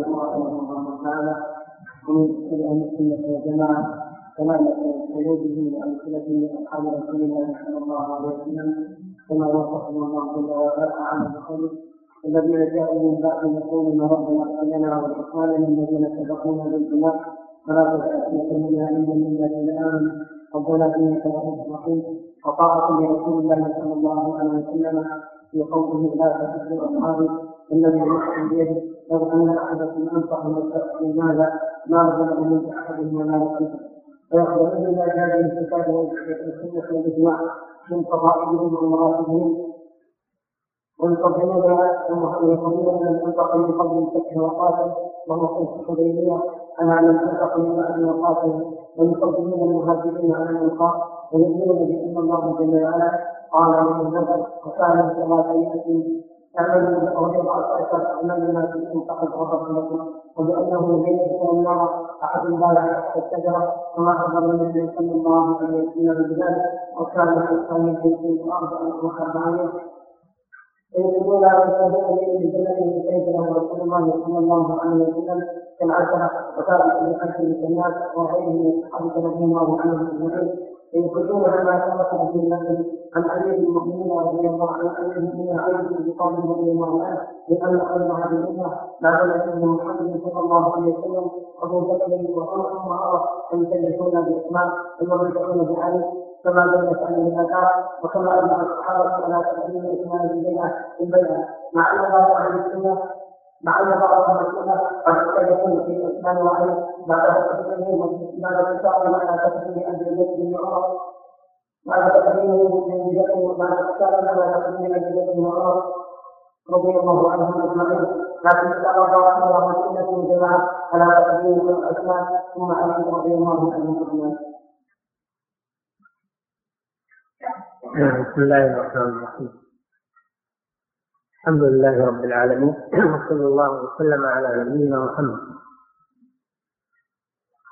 رحمه الله تعالى من أهل السنة والجماعه كما في قلوبهم وامثلتهم لاصحاب رسول الله صلى الله عليه وسلم كما وصفهم الله جل وعلا عن بقوله الذين جاءوا من بعد يقولون ربنا اغفر لنا ولاخواننا الذين سبقونا بالايمان فلا تستحقوا منها الا للذين امنوا ربنا انك رؤوف رحيم وطاعه لرسول الله صلى الله عليه وسلم في قوله لا تحب أصحابي الذي نفسي بيده لو أن أحدكم انفق من ماذا؟ ما بلغ من احدهم ولا نصيبه فيخبرون ما جاء من الكتاب والسنة والاجماع من فضائلهم ومراتبهم ويقدمون ويقولون من انفق من قبل الفتح وقاتل؟ وهو قيس الحديبيه على من أنفق من بعد وقاتل. ويقدمون المهاجرين على الانفاق ويؤمنون بان الله جل وعلا قال من النبأ وكان ثلاث يأتي اعملوا أو يبعث اشهر اعمالنا فيكم فقد غفرت لكم وبانه لن يكون النار احد بايع تحت الشجره وما أمر النبي صلى الله عليه. وسلم بذلك وكان الانسان يمكن أربع وخمسين فيقولون ويشهدون به بجنة سيدنا رسول الله صلى الله عليه وسلم. كالعشرة وثابت بن حسن بن وغيره من الصحابة رضي الله عنهم أجمعين فيخرجون عما ثبت في النبي عن امير المؤمنين رضي الله عنه امير المؤمنين عليه بقول رضي الله عنه لأن خير هذه الامه بعد نبينا محمد صلى الله عليه وسلم ابو بكر وعمر وعمر يمتلكون باسماء ويمتلكون بعلي كما بين شأن الآثار وكما أجمع الصحابة على تقديم الإيمان بالبيعة بالبيعة مع أن بعض أهل السنة مع ان بعض المسؤولين قد يكون في الاسلام وعلي بعد تقديمه بعد انتقال على تقديم ابي بكر بن عمر بعد تقديمه من بكر بعد انتقال على تقديم ابي بكر بن عمر رضي الله عنهم اجمعين لكن اشتغل الله سنه الجماعه على تقديم الاسلام ثم علي رضي الله عنهم اجمعين بسم الله الرحمن الرحيم. الحمد لله رب العالمين. وصلى الله وسلم على نبينا محمد.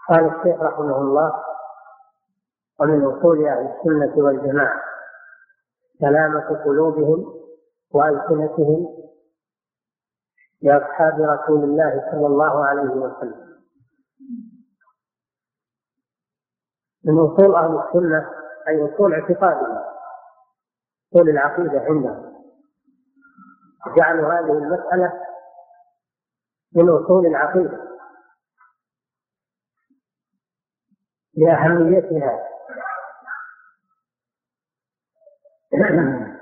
قال الشيخ رحمه الله ومن أصول أهل السنة والجماعة سلامة قلوبهم وألسنتهم لأصحاب رسول الله صلى الله عليه وسلم. من أصول أهل السنة أي اصول اعتقادهم اصول العقيدة عندهم جعلوا هذه المسألة من أصول العقيدة. لأهميتها.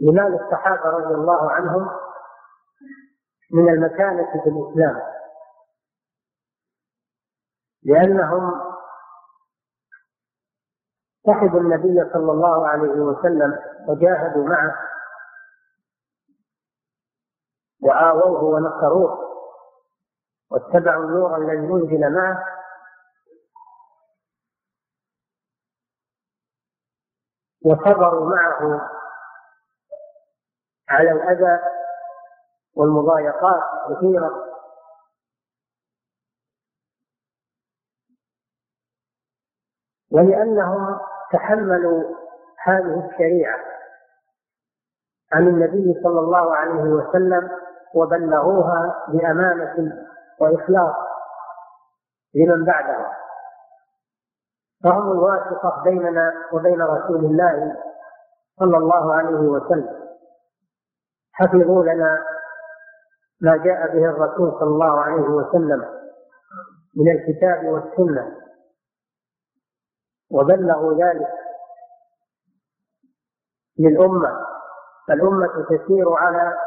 لما الصحابة رضي الله عنهم من المكانة في الإسلام. لأنهم صحبوا النبي صلى الله عليه وسلم وجاهدوا معه. وآووه ونصروه. واتبعوا النور الذي أنزل معه. وصبروا معه على الأذى والمضايقات كثيرة. ولأنهم تحملوا هذه الشريعة. عن النبي صلى الله عليه وسلم وبلغوها بأمانة وإخلاص لمن بعدهم. فهم الواسطة بيننا وبين رسول الله صلى الله عليه وسلم. حفظوا لنا ما جاء به الرسول صلى الله عليه وسلم من الكتاب والسنة. وبلغوا ذلك للأمة. فالأمة تسير على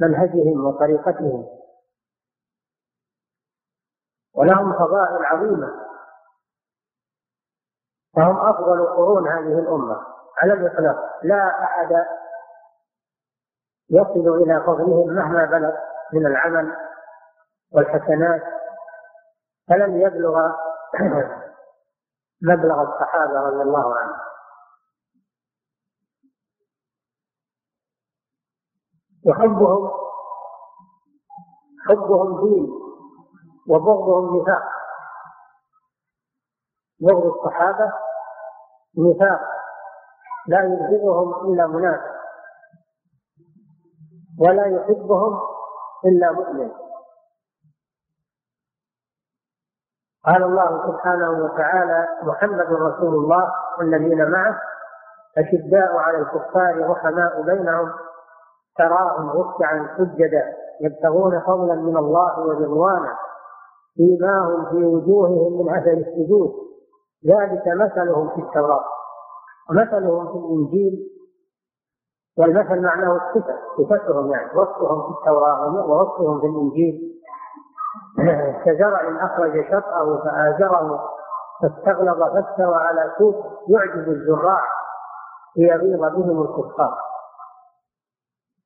منهجهم وطريقتهم. ولهم فضائل عظيمة. فهم أفضل قرون هذه الأمة. على الإطلاق لا أحد يصل إلى فضلهم مهما بلغ من العمل والحسنات. فلن يبلغ مبلغ الصحابة رضي الله عنهم. وحبهم حبهم دين وبغضهم نفاق. بغض الصحابة نفاق. لا يبغضهم إلا منافق. ولا يحبهم إلا مؤمن. قال الله سبحانه وتعالى محمد رسول الله والذين معه أشداء على الكفار رحماء بينهم تراهم ركعا سجدا يبتغون فضلا من الله ورضوانا فيما هم في وجوههم من أثر السجود. ذلك مثلهم في التوراة ومثلهم في الإنجيل والمثل معناه الصفه صفتهم يعني وصفهم في التوراة ووصفهم في الإنجيل. كزرع أخرج شطأه فآزره فاستغلظ فاستوى على سوق يعجز الزراع ليغيظ بهم الكفار.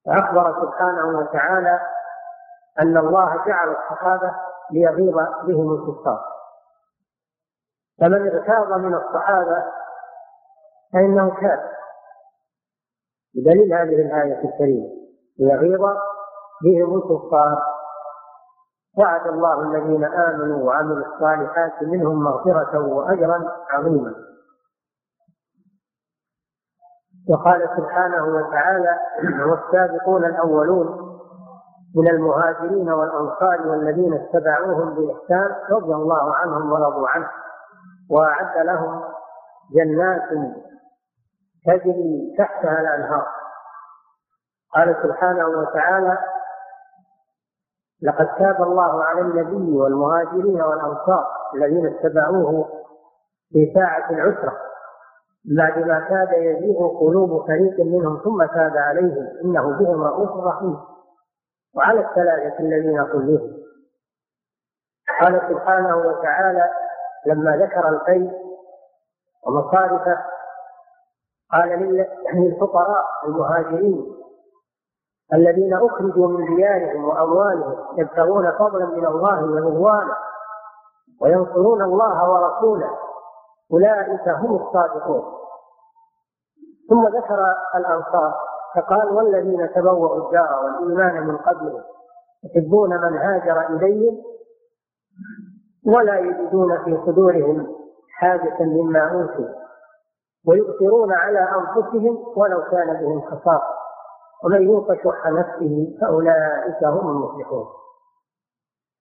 فأخبر سبحانه وتعالى أن الله جعل الصحابة ليغيظ بهم الكفار. فمن اغتاظ من الصحابة فإنه كافر بدليل هذه الآية الكريمة ليغيظ بهم الكفار. وعد الله الذين آمنوا وعملوا الصالحات منهم مغفرة وأجرا عظيما. وقال سبحانه وتعالى والسابقون الأولون من المهاجرين والأنصار والذين اتبعوهم بإحسان رضي الله عنهم ورضوا عنه. وأعد لهم جنات تجري تحتها الأنهار. قال سبحانه وتعالى لقد تاب الله على النبي والمهاجرين والأنصار الذين اتبعوه في ساعة العسرة. بعد ما كاد يزيغ قلوب فريق منهم ثم تاب عليهم. إنه بهم رؤوف رحيم. وعلى الثلاثه الذين قلوهم قال سبحانه وتعالى لما ذكر القيد ومصارفه قال للفقراء المهاجرين الذين أخرجوا من ديارهم وأموالهم يبتغون فضلا من الله ورضوانه وينصرون الله ورسوله. أولئك هم الصادقون. ثم ذكر الأنصار فقال والذين تبوأوا الدار والإيمان من قبلهم يحبون من هاجر إليهم ولا يجدون في صدورهم حاجة مما أوتوا ويؤثرون على أنفسهم ولو كان بهم خصاصة ومن يوق شح نفسه فأولئك هم المفلحون.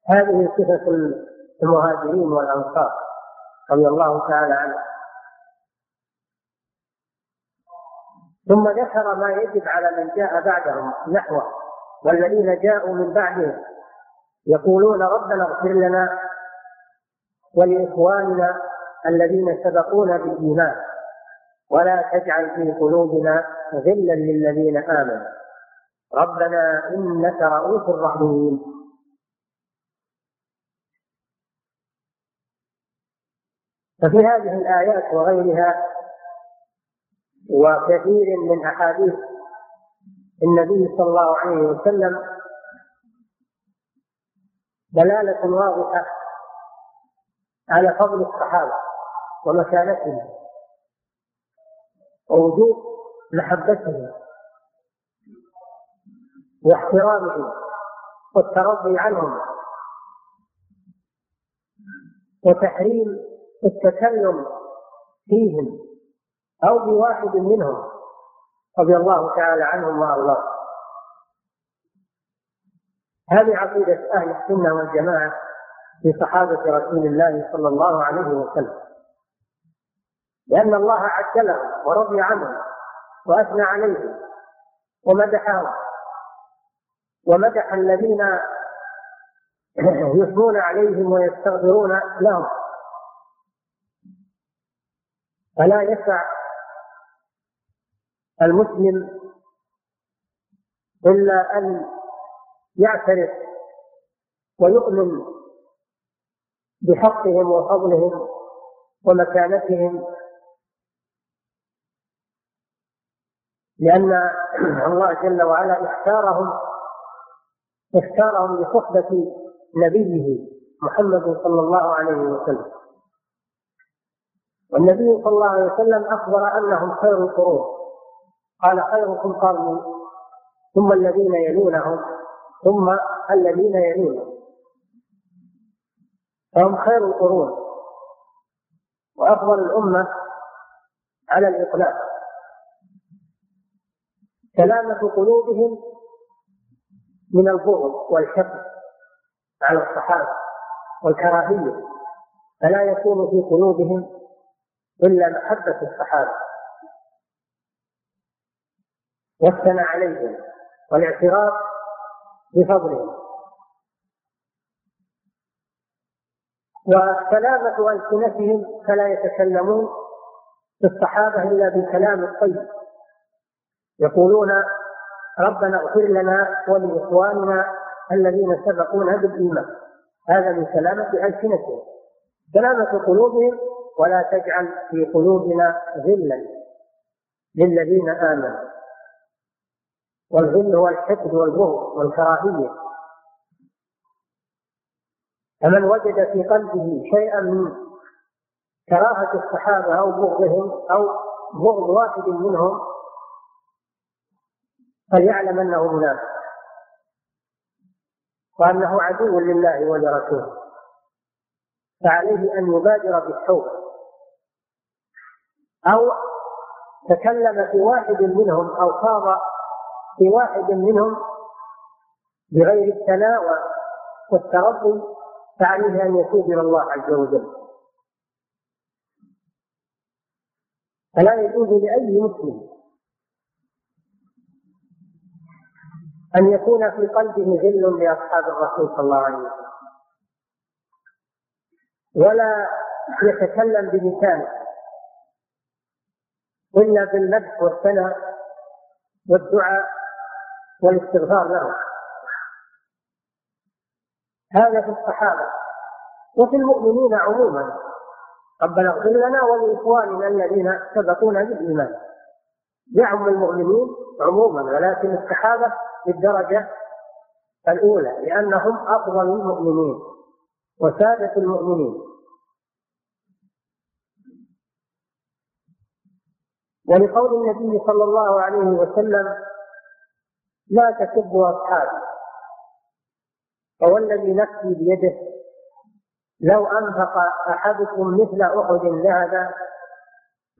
هذه صفة المهاجرين والأنصار رضي الله تعالى عنه ثم ذكر ما يجب على من جاء بعدهم نحوه والذين جاءوا من بعدهم يقولون ربنا اغفر لنا ولإخواننا الذين سبقونا بالإيمان. ولا تجعل في قلوبنا غلا للذين آمنوا. ربنا إنك رؤوف رحيم. ففي هذه الآيات وغيرها وكثير من أحاديث النبي صلى الله عليه وسلم دلالة واضحة على فضل الصحابة ومكانتهم. ووجوب محبتهم واحترامهم والترضي عنهم وتحريم التكلم فيهم أو بواحد منهم رضي الله تعالى عنهم وأرضاهم هذه عقيدة أهل السنة والجماعة في صحابة رسول الله صلى الله عليه وسلم. لأن الله عجلهم ورضي عنهم وأثنى عليهم ومدحهم ومدح الذين يثنون عليهم ويستغفرون لهم. فلا يسع المسلم إلا أن يعترف ويؤمن بحقهم وفضلهم ومكانتهم لأن الله جل وعلا اختارهم اختارهم لصحبة نبيه محمد صلى الله عليه وسلم. والنبي صلى الله عليه وسلم أخبر أنهم خير القرون. قال خيركم قرني ثم الذين يلونهم ثم الذين يلونهم. فهم خير القرون. وأفضل الأمة على الإطلاق. سلامة قلوبهم من البغض والحقد على الصحابة والكراهية. فلا يكون في قلوبهم إلا محبة الصحابة. والثناء عليهم والاعتراف بفضلهم. وسلامة ألسنتهم فلا يتكلمون في الصحابة إلا بالكلام الطيب. يقولون ربنا اغفر لنا ولإخواننا الذين سبقونا بالإيمان. هذا من سلامة ألسنتهم. سلامة قلوبهم ولا تجعل في قلوبنا غلا للذين آمنوا. والغل هو الحقد والبغض والكراهية. فمن وجد في قلبه شيئا من كراهة الصحابة أو بغضهم أو بغض واحد منهم فليعلم أنه منافق. وأنه عدو لله ولرسوله. فعليه أن يبادر بالتوبة أو تكلم في واحد منهم أو خاض في واحد منهم بغير الثناء والترضي فعليه أن يتوب إلى الله عز وجل. فلا يجوز لأي مسلم. أن يكون في قلبه غل لأصحاب الرسول صلى الله عليه وسلم. ولا يتكلم بلسانه. إلا بالمدح والثناء والدعاء والاستغفار لهم هذا في الصحابة. وفي المؤمنين عموما. ربنا اغفر لنا ولإخواننا الذين سبقونا بالإيمان. يعم المؤمنين عموما ولكن الصحابة بالدرجة الأولى لأنهم أفضل المؤمنين وسادة المؤمنين. ولقول النبي صلى الله عليه وسلم لا تسبوا أصحابي فوالذي نفسي بيده لو أنفق أحدكم مثل أحد ذهبا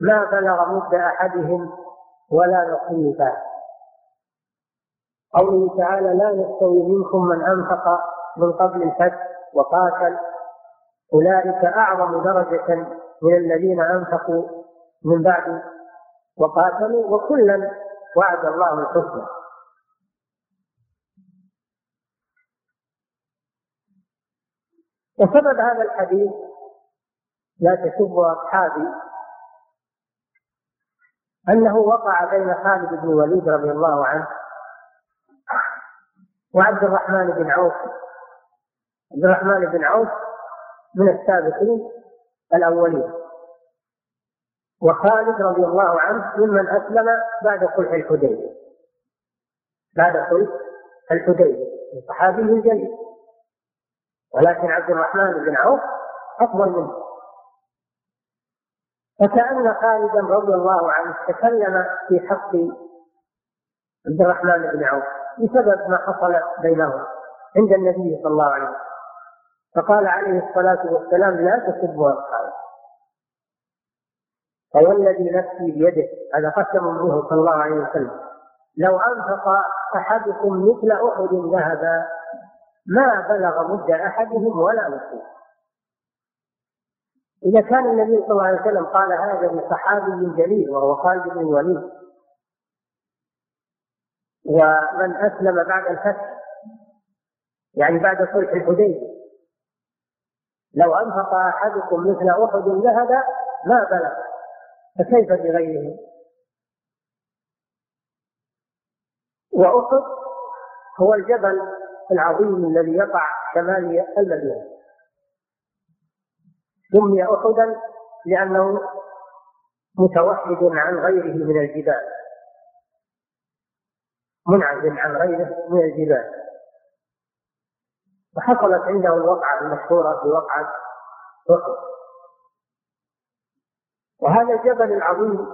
ما بلغ مد أحدهم ولا نصيبا قوله تعالى لا يستوي منكم من أنفق من قبل الفتح وقاتل. أولئك أعظم درجة من الذين أنفقوا من بعد وقاتلوا وكلا وعد الله الحسنى. وسبب هذا الحديث لا تسبوا أصحابي أنه وقع بين خالد بن الوليد رضي الله عنه وعبد الرحمن بن عوف. عبد الرحمن بن عوف من السابقين الأولين. وخالد رضي الله عنه ممن أسلم بعد صلح الحديبية. بعد صلح الحديبية. صحابي جليل ولكن عبد الرحمن بن عوف أفضل منه. فكأن خالدا رضي الله عنه تكلم في حق عبد الرحمن بن عوف بسبب ما حصل بينهم عند النبي صلى الله عليه وسلم. فقال عليه الصلاة والسلام لا تسبوا أصحابي. فوالذي نفسي بيده. هذا قسم منه صلى الله عليه وسلم. لو أنفق أحدكم مثل أحد ذهبا ما بلغ مد أحدهم ولا نصيب إذا كان النبي صلى الله عليه وسلم قال هذا لصحابي جليل وهو خالد بن الوليد. ومن أسلم بعد الفتح يعني بعد صلح الحديبية. لو أنفق أحدكم مثل أحد ذهب ما بلغ. فكيف بغيره؟ وأحد هو الجبل العظيم الذي يقع شمال المدينة. سمي أحدا لأنه متوحد عن غيره من الجبال. منعزل عن غيره من الجبال. وحصلت عنده الوقعة المشهورة في وقعة أحد. وهذا الجبل العظيم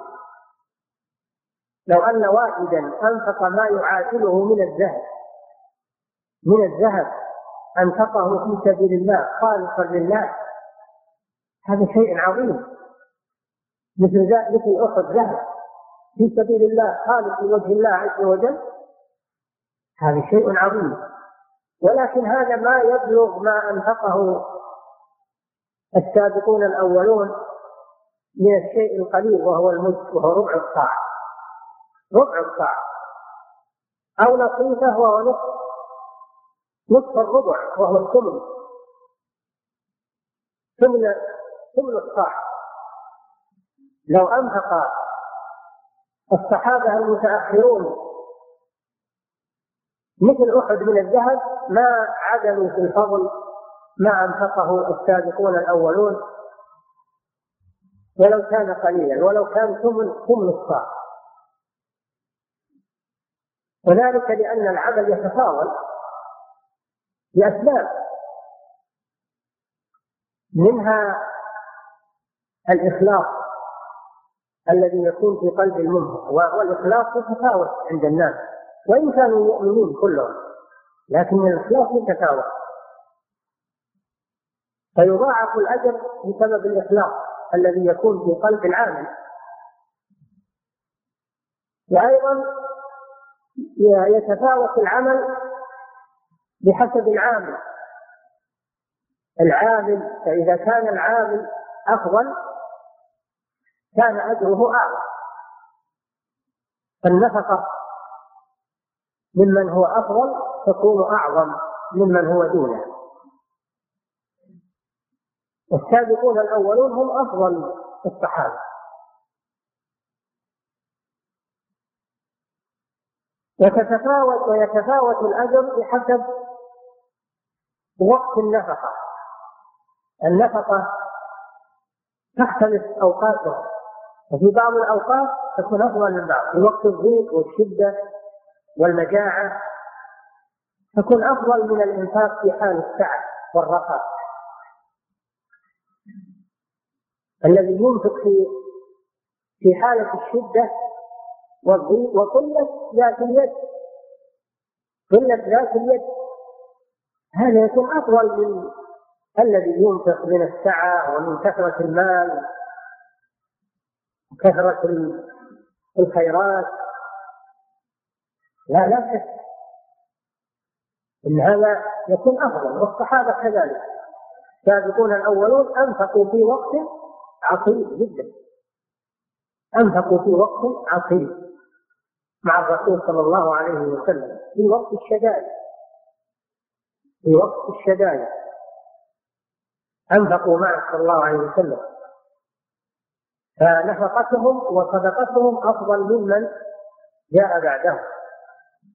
لو أن واحدا أنفق ما يعادله من الذهب من الذهب أنفقه في سبيل الله خالصا لله هذا شيء عظيم. مثل مثل أحد ذهب في سبيل الله خالص لوجه الله عز وجل. هذا شيء عظيم. ولكن هذا ما يبلغ ما أنفقه السابقون الأولون من الشيء القليل وهو المد وهو ربع الصاع. ربع الصاع. أو نصيفة وهو نصف نصف الربع وهو الثمن. ثمن ثمن الصاع لو أنفق الصحابة المتأخرون مثل أحد من الذهب ما عدلوا في الفضل ما أنفقه السابقون الأولون. ولو كان قليلا ولو كان ثمن ثمن الصاع وذلك لأن العمل يتفاضل لأسباب. منها الإخلاص الذي يكون في قلب المنفق والإخلاص يتفاوت عند الناس وإن كانوا مؤمنين كلهم لكن الإخلاص يتفاوت فيضاعف الأجر بسبب الإخلاص الذي يكون في قلب العامل. وأيضا يتفاوت العمل بحسب العامل. العامل فإذا كان العامل أفضل كان أجره أعظم فالنفقة ممن هو أفضل تكون أعظم ممن هو دونه. والسابقون الأولون هم أفضل الصحابة. وتتفاوت ويتفاوت الأجر بحسب وقت النفقة. النفقة تختلف أوقاتها. وفي بعض الأوقات تكون أفضل من بعض في وقت الضيق والشدة والمجاعة تكون أفضل من الإنفاق في حال السعة والرخاء. الذي ينفق في في حالة الشدة والضيق وقلة ذات اليد قلة ذات اليد هذا يكون أفضل من الذي ينفق من السعة ومن كثرة المال وكثرة الخيرات. لا لا شك إن هذا يكون أفضل والصحابة كذلك. السابقون الأولون أنفقوا في وقت عصيب جدا. أنفقوا في وقت عصيب مع الرسول صلى الله عليه وسلم. في وقت الشدائد. في وقت الشدائد. أنفقوا معه صلى الله عليه وسلم. فنفقتهم وصدقتهم أفضل ممن جاء بعدهم.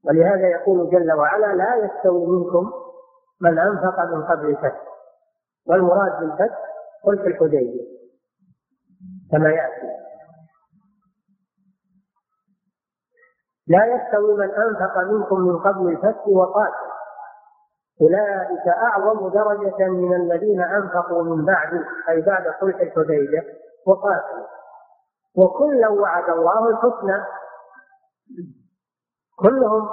ولهذا يقول جل وعلا لا يستوي منكم من أنفق من قبل الفتح والمراد بالفتح قلت الحديبية. كما يأتي. لا يستوي من أنفق منكم من قبل الفتح وقاتل أولئك أعظم درجة من الذين أنفقوا من بعد أي بعد صلح الحديبية. وقاتلوا وكلا وعد الله الحسنى. كلهم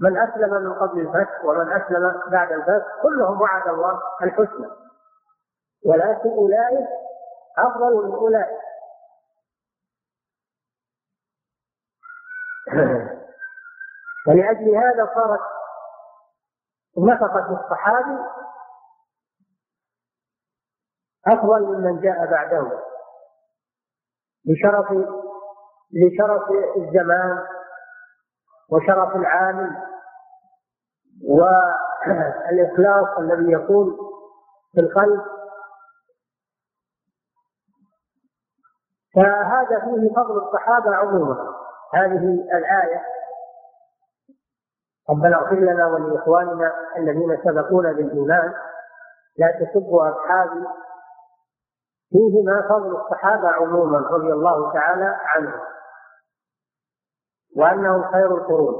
من أسلم من قبل الفتح ومن أسلم بعد الفتح كلهم وعد الله الحسنى. ولكن أولئك أفضل من أولئك. ولأجل هذا صارت نفقة الصحابي أفضل ممن جاء بعده. لشرف لشرف الزمان وشرف العامل والإخلاص الذي يكون في القلب. فهذا فيه فضل الصحابة عموما. هذه الآية ربنا اغفر لنا ولإخواننا الذين سبقونا بالإيمان. لا تسبوا أصحابي فيهما فضل الصحابة عموما رضي الله تعالى عنهم وأنهم خير القرون.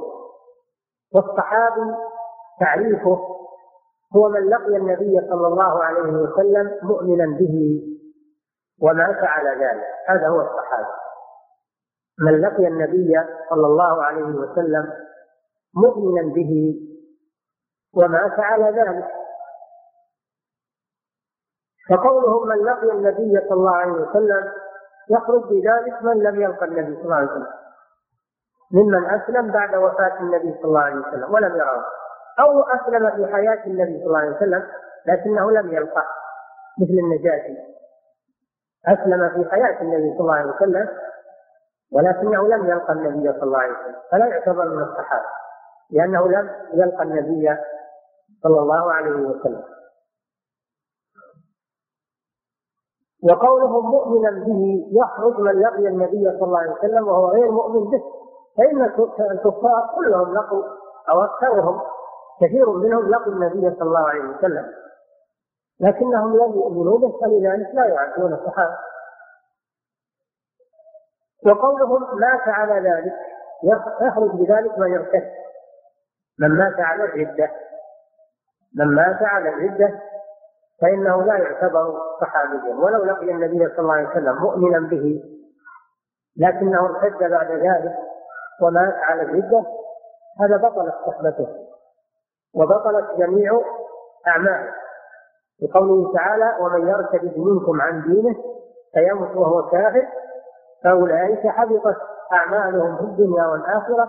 والصحابي تعريفه هو من لقي النبي صلى الله عليه وسلم مؤمنا به ومات على ذلك. هذا هو الصحابي. من لقي النبي صلى الله عليه وسلم مؤمنا به ومات على ذلك. فقولهم من لقي النبي صلى الله عليه وسلم يخرج بذلك من لم يلقى النبي صلى الله عليه وسلم. ممن أسلم بعد وفاة النبي صلى الله عليه وسلم ولم يراه أو أسلم في حياة النبي صلى الله عليه وسلم لكنه لم يلقى مثل النجاشي. أسلم في حياة النبي صلى الله عليه وسلم ولكنه لم يلقى النبي صلى الله عليه وسلم. فلا يعتبر من الصحابة لأنه لم يلقى النبي صلى الله عليه وسلم. وقوله مؤمنا به يخرج من لقي النبي صلى الله عليه وسلم وهو غير مؤمن به. فإن الكفار كلهم لقوا أو أكثرهم كثير منهم لقوا النبي صلى الله عليه وسلم. لكنهم لم يؤمنوا به فلذلك لا يعرفون الصحابة. وقولهم مات على ذلك يخرج بذلك من يرتد. من مات على الردة من مات على الردة فإنه لا يعتبر صحابيا ولو لقي النبي صلى الله عليه وسلم مؤمنا به لكنه ارتد بعد ذلك ومات على الردة هذا بطلت صحبته وبطلت جميع أعماله. لقوله تعالى ومن يرتد منكم عن دينه فيمت وهو كافر فأولئك حبطت أعمالهم في الدنيا والآخرة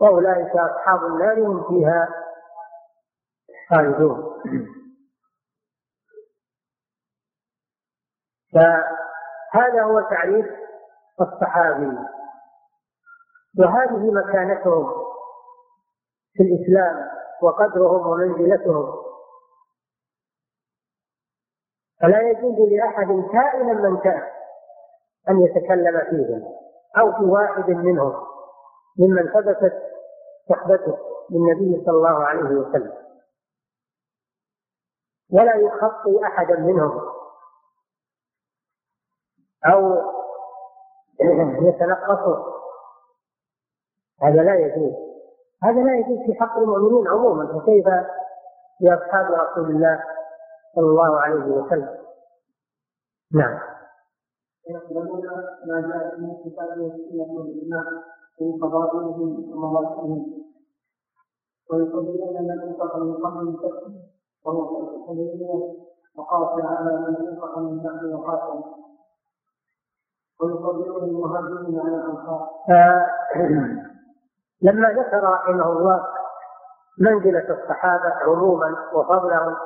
وأولئك أصحاب النار هم فيها خالدون فهذا هو تعريف الصحابي. وهذه مكانتهم في الإسلام وقدرهم ومنزلتهم. فلا يجوز لأحد كائنا من كان أن يتكلم فيهم أو في واحد منهم ممن ثبتت صحبته للنبي صلى الله عليه وسلم. ولا يخطي أحدا منهم. أو يتنقصه هذا لا يجوز. هذا لا يجوز في حق المؤمنين عموما فكيف بأصحاب رسول الله صلى الله عليه وسلم؟ نعم. يقبلون ما جاء في الكتاب والسنة والإجماع من فضائلهم ومواقفهم ويقبلون ما انفق من قبل وقاتل على من انفق من بعد وقاتل ويقبلون المهاجرين على الأنصار. لما ذكر رحمه الله منزلة الصحابة عموما وفضلهم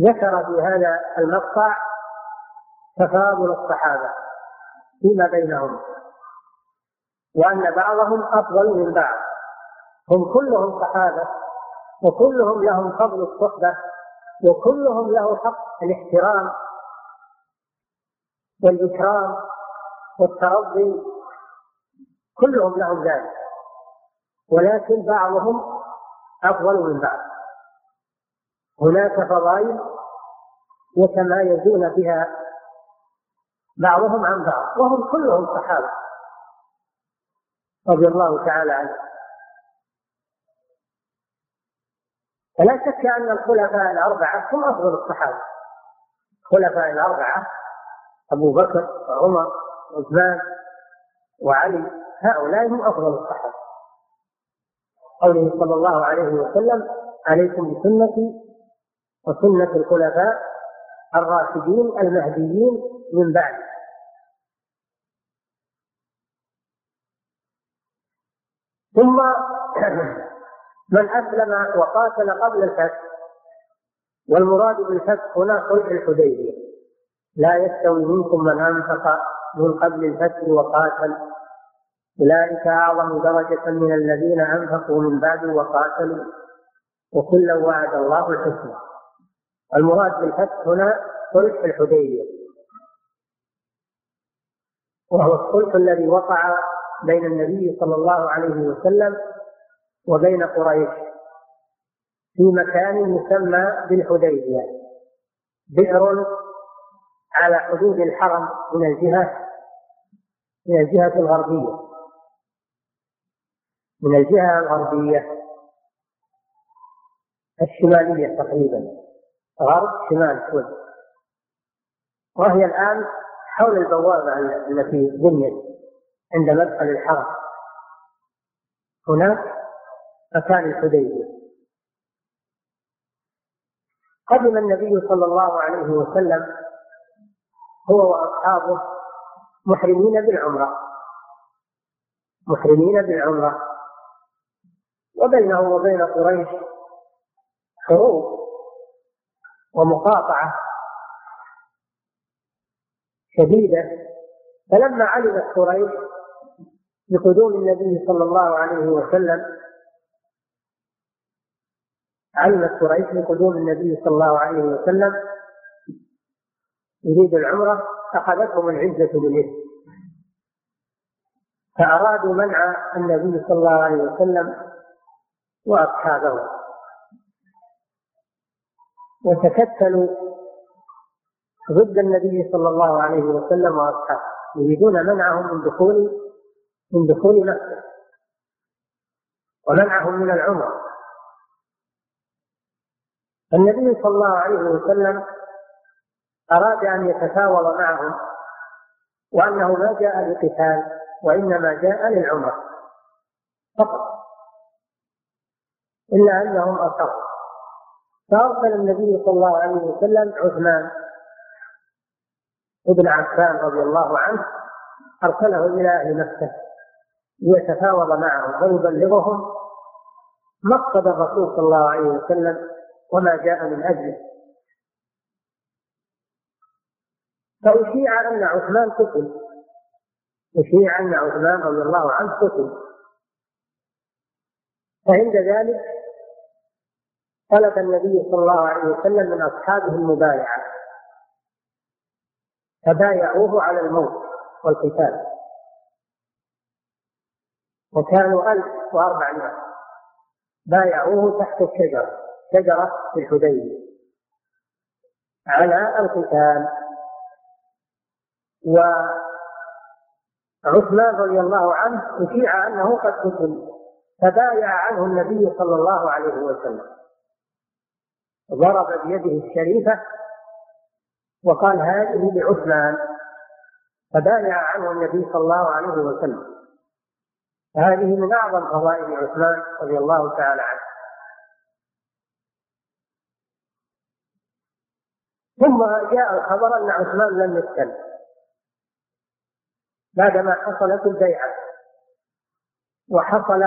ذكر في هذا المقطع تفاضل الصحابة فيما بينهم وأن بعضهم أفضل من بعض. هم كلهم صحابة وكلهم لهم فضل الصحبة وكلهم له حق الاحترام والإكرام والترضي كلهم لهم ذلك. ولكن بعضهم أفضل من بعض. هناك فضائل يتمايزون بها بعضهم عن بعض وهم كلهم صحابة رضي الله تعالى عنهم. فلا شك أن الخلفاء الأربعة هم أفضل الصحابة. الخلفاء الأربعة أبو بكر وعمر وعثمان وعلي هؤلاء هم أفضل الصحابة. قوله صلى الله عليه وسلم عليكم بسنتي وسنة الخلفاء الراشدين المهديين من بعد ثم من أسلم وقاتل قبل الفتح والمراد بالفتح هنا صلح الحديبية. لا يستوي منكم من أنفق من قبل الفتح وقاتل. أولئك أعظم درجة من الذين أنفقوا من بعد وقاتلوا وكلا وعد الله الحسنى. المراد بالفتح هنا صلح الحديبية. وهو الصلح الذي وقع بين النبي صلى الله عليه وسلم وبين قريش في مكان يسمى بالحديبية. بئر على حدود الحرم من الجهة من الجهة الغربية. من الجهة الغربية. الشمالية تقريبا. غرب شمال شوي وهي الآن حول البوابة التي بنيت عند مدخل الحرم. هناك مكان الحديبية. قدم النبي صلى الله عليه وسلم هو وأصحابه محرمين بالعمرة. محرمين بالعمرة. وبينه وبين قريش حروب ومقاطعة شديدة. فلما علمت قريش بقدوم النبي صلى الله عليه وسلم علمت قريش بقدوم النبي صلى الله عليه وسلم يريد العمرة أخذتهم العزة بالإثم. فأرادوا منع النبي صلى الله عليه وسلم وأصحابه. وتكتلوا ضد النبي صلى الله عليه وسلم وأصحابه. يريدون منعهم من دخول من دخول مكة. ومنعهم من العمر النبي صلى الله عليه وسلم أراد أن يتفاوض معهم وأنه ما جاء لقتال وإنما جاء للعمر فقط. إلا أنهم أصروا فأرسل النبي صلى الله عليه وسلم عثمان ابن عفان رضي الله عنه أرسله إلى أهل مكة ليتفاوض معهم ويبلغهم مقصد الرسول صلى الله عليه وسلم وما جاء من أجله. فأشيع أن عثمان قتل. أشيع أن عثمان رضي الله عنه قتل. فعند ذلك طلب النبي صلى الله عليه وسلم من أصحابه المبايعة. فبايعوه على الموت والقتال. وكانوا ألف وأربعمائة. بايعوه تحت الشجرة. شجرة في الحديبية. على القتال. وعثمان رضي الله عنه أشيع أنه قد قتل فبايع عنه النبي صلى الله عليه وسلم. ضرب بيده الشريفة وقال هذه لعثمان فبايع عنه النبي صلى الله عليه وسلم. هذه من أعظم فضائل عثمان رضي الله تعالى عنه. ثم جاء الخبر أن عثمان لم يقتل بعدما حصلت البيعة. وحصل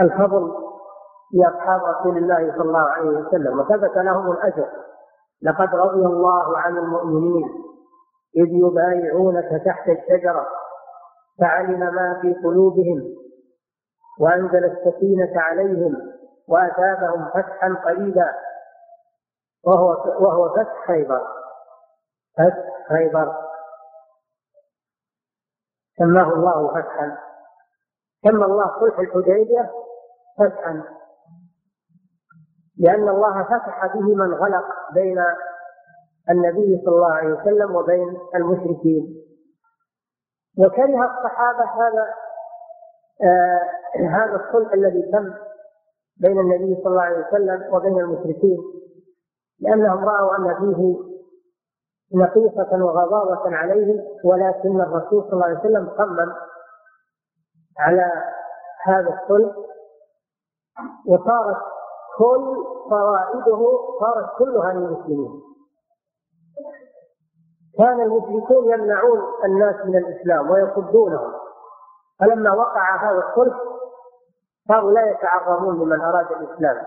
الفضل لأصحاب رسول الله صلى الله عليه وسلم وثبت لهم الأجر. لقد رضي الله عن المؤمنين إذ يبايعونك تحت الشجرة فعلم ما في قلوبهم وأنزل السكينة عليهم وأثابهم فتحا قريبا. وهو وهو فتح خيبر. فتح خيبر. سماه الله فتحا. سمى الله صلح الحديبية فتحا. لأن الله فتح به من غلق بين النبي صلى الله عليه وسلم وبين المشركين. وكره الصحابة هذا آه هذا الصلح الذي تم بين النبي صلى الله عليه وسلم وبين المشركين. لأنهم رأوا أن فيه نقيصة وغضاضة عليهم ولكن الرسول صلى الله عليه وسلم صمم على هذا الصلح وصارت كل فوائده صارت كلها للمسلمين. كان المشركون يمنعون الناس من الإسلام ويصدونهم. فلما وقع هذا الصلح صاروا لا يتعرضون لمن أراد الإسلام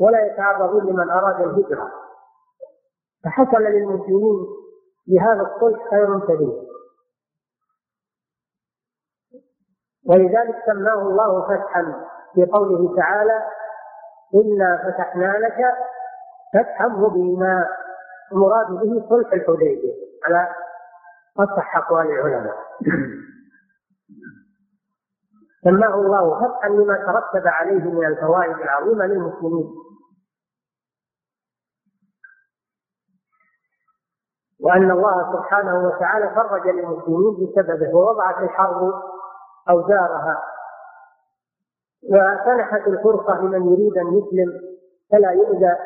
ولا يتعرضون لمن أراد الهجرة. فحصل للمسلمين بهذا الصلح خير كبير. ولذلك سماه الله فتحا في قوله تعالى إنا فتحنا لك فتحا مبينا. المراد به صلح الحديبية على أصح أقوال العلماء. سماه الله فتحا لما ترتب عليه من الفوائد العظيمة للمسلمين. وأن الله سبحانه وتعالى فرج للمسلمين بسببه ووضعت الحرب أوزارها. وسنحت الفرصة لمن يريد أن يسلم فلا يؤذى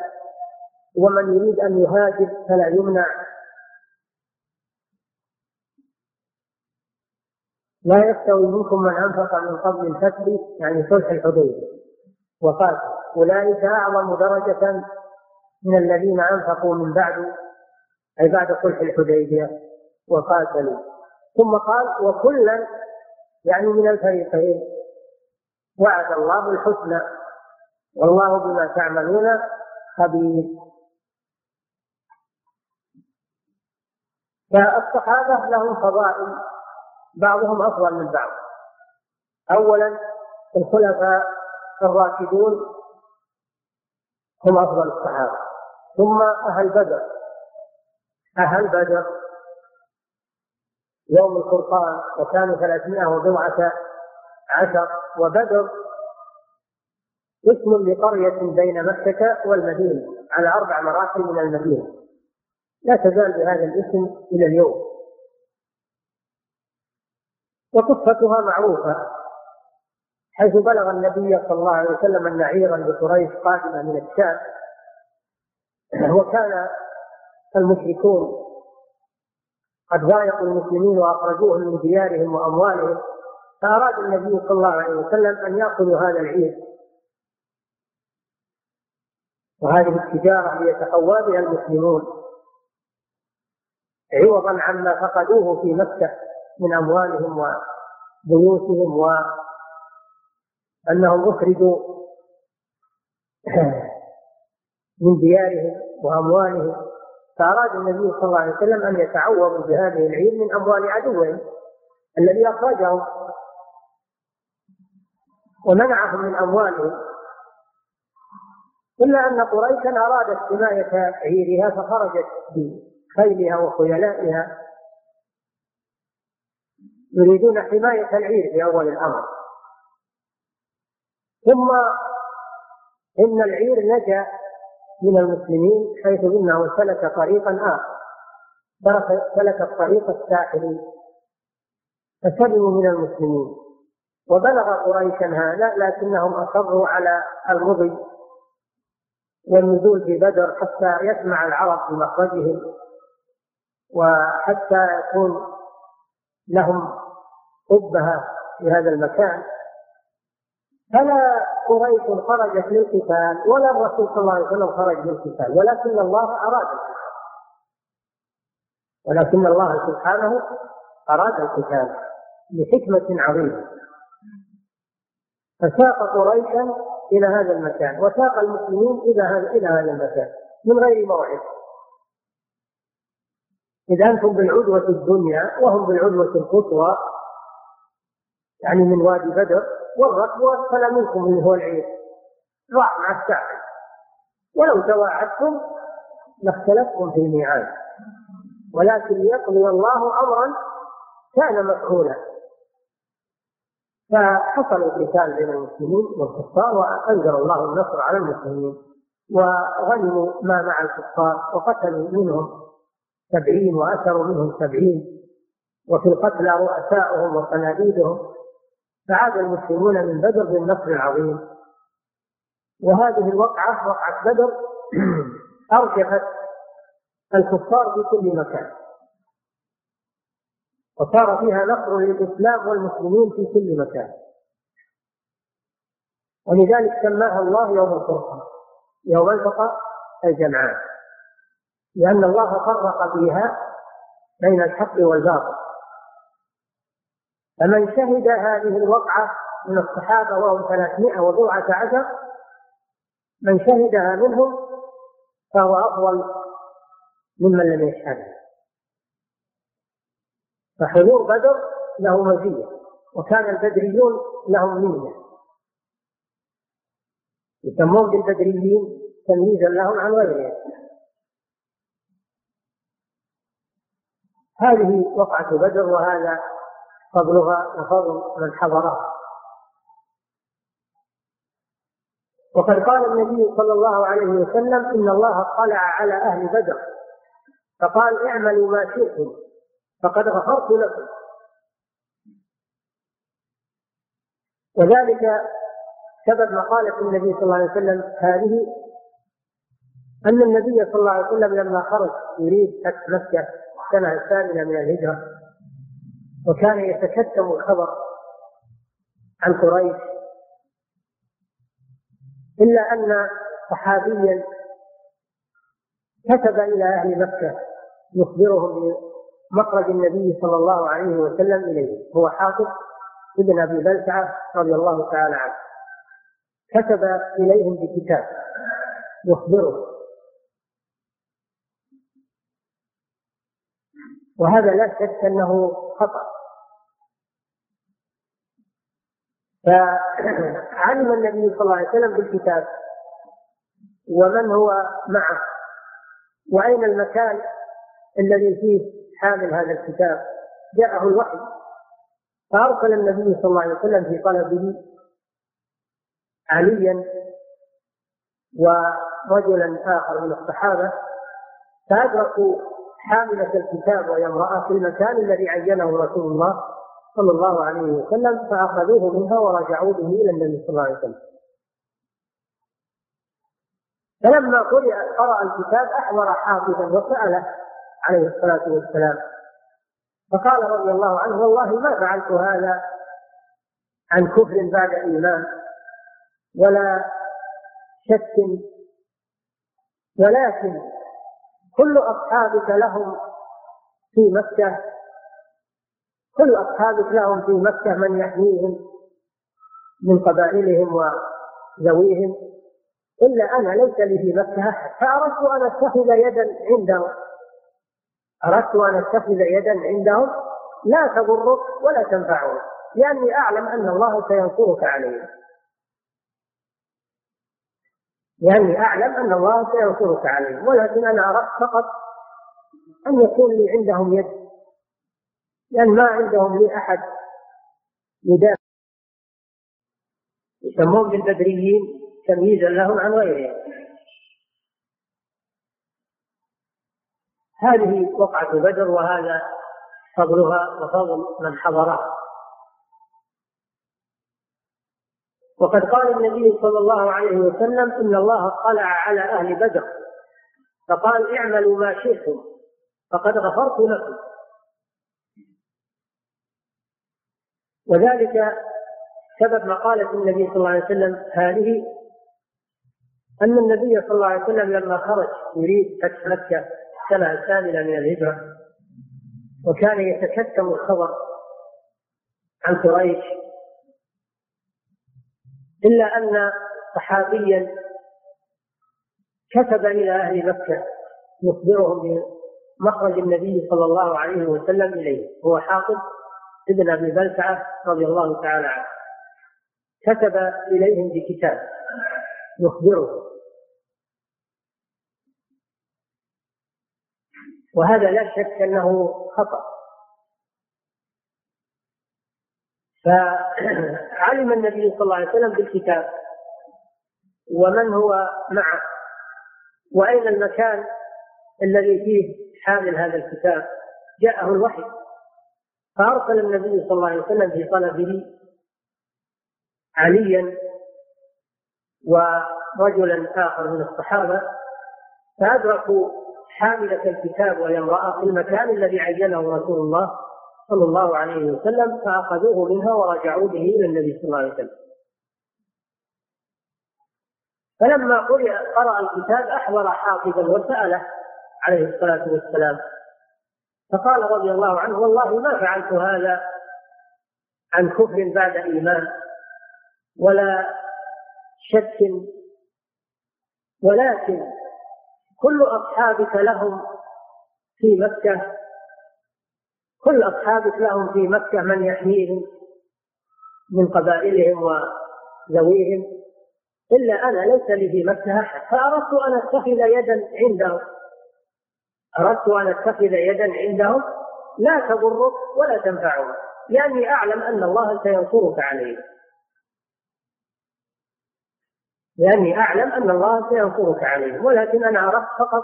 ومن يريد أن يهاجر فلا يمنع. لا يستوي منكم من أنفق من قبل الفتح يعني صلح الحديبية وقاتل أولئك أعظم درجة من الذين أنفقوا من بعد أي بعد صلح الحديبية وقاتلوا ثم قال وكلا يعني من الفريقين. وعد الله الحسنى. والله بما تعملون خبير. فالصحابة لهم فضائل بعضهم أفضل من بعض. أولا الخلفاء الراشدون هم أفضل الصحابة ثم أهل بدر. أهل بدر يوم الفرقان وكانوا ثلاثمائة وبضعة عشر. وبدر اسم لقرية بين مكة والمدينة على أربع مراحل من المدينة. لا تزال بهذا الاسم إلى اليوم. وقصتها معروفة. حيث بلغ النبي صلى الله عليه وسلم أن عيرا لقريش قادمة من الشام وكان المشركون. قد ضايقوا المسلمين وأخرجوهم من ديارهم وأموالهم فأراد النبي صلى الله عليه وسلم أن يأخذوا هذا العير وهذه التجارة ليتقوى بها المسلمون. عوضا عما فقدوه في مكة من أموالهم وبيوتهم وأنهم أخرجوا من ديارهم وأموالهم. فأراد النبي صلى الله عليه وسلم أن يتعوضوا بهذه العير من أموال عدوهم الذي أخرجهم ومنعهم من أموالهم إلا أن قريشا أرادت حماية عيرها فخرجت بخيلها وخيلائها. يريدون حماية العير في أول الأمر. ثم إن العير نجا من المسلمين حيث إنه سلك طريقا آخر. سلك الطريق الساحلي فسلموا من المسلمين. وبلغ قريشا هذا لكنهم أصروا على المضي والنزول في بدر حتى يسمع العرب بمخرجهم وحتى يكون لهم أبهة في هذا المكان. فلا قريش خرجت للقتال ولا الرسول صلى الله عليه وسلم خرج للقتال ولكن الله أراد ولكن الله سبحانه أراد القتال لحكمة عظيمة. فساق قريشا إلى هذا المكان وساق المسلمين إلى هذا إلى هذا المكان من غير موعد. إذا أنتم بالعدوة الدنيا وهم بالعدوة القصوى يعني من وادي بدر والركب أسفل منكم اللي هو العير راح مع الساحل ولو تواعدتم لاختلفتم في الميعاد. ولكن ليقضي الله أمرا كان مفعولا. فحصل القتال بين المسلمين والكفار وأنزل الله النصر على المسلمين. وغنموا ما مع الكفار وقتلوا منهم سبعين وأسروا منهم سبعين. وفي القتلى رؤساؤهم وصناديدهم فعاد المسلمون من بدر بالنصر العظيم. وهذه الوقعة وقعة بدر أرجفت الكفار في كل مكان. وصار فيها نصر للإسلام والمسلمين في كل مكان. ولذلك سماها الله يوم الفرقان يوم التقى الجمعان. لأن الله فرق فيها بين الحق والباطل. فمن شهد هذه الوقعة من الصحابة وهم ثلاثمائة وبضعة عشر من شهدها منهم فهو أفضل ممن لم يشهدها فحضور بدر له مزية وكان البدريون لهم ميزة. يسمون بالبدريين تمييزا لهم عن غيرهم. هذه وقعة بدر وهذا فضلها وفضل من حضرها وقد قال النبي صلى الله عليه وسلم إن الله اطلع على أهل بدر. فقال اعملوا ما شئتم فقد غفرت لكم. وذلك سبب مقالة النبي صلى الله عليه وسلم هذه أن النبي صلى الله عليه وسلم لما خرج يريد فتح مكة السنة الثامنة من الهجرة. وكان يتكتم الخبر عن قريش إلا أن صحابيا كتب إلى أهل مكة يخبرهم بمخرج النبي صلى الله عليه وسلم إليه هو حافظ ابن أبي بلتعة رضي الله تعالى عنه. كتب إليهم بكتاب يخبره. وهذا لا شك أنه خطأ. فعلم النبي صلى الله عليه وسلم بالكتاب ومن هو معه وأين المكان الذي فيه حامل هذا الكتاب؟ جاءه الوحي. فأرسل النبي صلى الله عليه وسلم في طلبه عليا ورجلا آخر من الصحابة فأدركوا حاملة الكتاب وهي امرأة في المكان الذي عينه رسول الله صلى الله عليه وسلم فأخذوه منها ورجعوا به إلى النبي صلى الله عليه وسلم. فلما قرئ قرأ الكتاب أحضر حافظا وسأله عليه الصلاة والسلام. فقال رضي الله عنه والله ما فعلت هذا عن كفر بعد إيمان ولا شك ولكن كل أصحابك لهم في مكة كل أصحابك لهم في مكة من يحميهم من قبائلهم وذويهم. إلا أنا ليس لي في مكة أحد. فأردت أن أتخذ يدا عندهم. أردت أن أتخذ يدا عندهم. لا تضرك ولا تنفعك لأني أعلم أن الله سينصرك عليهم. لأني أعلم أن الله سينصرك عليهم ولكن أنا أردت فقط أن يكون لي عندهم يد. لأن ما عندهم لي أحد يدافع يسمون بالبدريين تمييزا لهم عن غيرهم. هذه وقعة بدر وهذا فضلها وفضل من حضرها. وقد قال النبي صلى الله عليه وسلم إن الله اطلع على أهل بدر. فقال اعملوا ما شئتم فقد غفرت لكم. وذلك سبب مقالة النبي صلى الله عليه وسلم هذه أن النبي صلى الله عليه وسلم لما خرج يريد فتح مكة السنة الثامنة من الهجرة وكان يتكتم الخبر عن قريش إلا أن صحابيا كتب إلى أهل مكة يخبرهم بمخرج النبي صلى الله عليه وسلم إليه هو حافظ ابن أبي بلتعة رضي الله تعالى عنه. كتب إليهم بكتاب يخبرهم وهذا لا شك أنه خطأ. فعلم النبي صلى الله عليه وسلم بالكتاب ومن هو معه. وأين المكان الذي فيه حامل هذا الكتاب؟ جاءه الوحي. فأرسل النبي صلى الله عليه وسلم في طلبه عليا ورجلا آخر من الصحابة فأدركوا حاملة الكتاب وهي امرأة في المكان الذي عينه رسول الله صلى الله عليه وسلم فأخذوه منها ورجعوا به إلى النبي صلى الله عليه وسلم. فلما قرأ الكتاب أحضر حافظا وسأله عليه الصلاة والسلام فقال رضي الله عنه والله ما فعلت هذا عن كفر بعد إيمان ولا شك ولكن كل أصحابك لهم في مكة كل أصحابك لهم في مكة من يحميهم من قبائلهم وذويهم إلا أنا ليس لي في مكة أحد فأردت أن أتخذ يدا عندهم. أردت أن أتخذ يدا عندهم لا تضرك ولا تنفعك لأني أعلم أن الله سينصرك عليهم لأني أعلم أن الله سينصرك عليهم ولكن أنا أردت فقط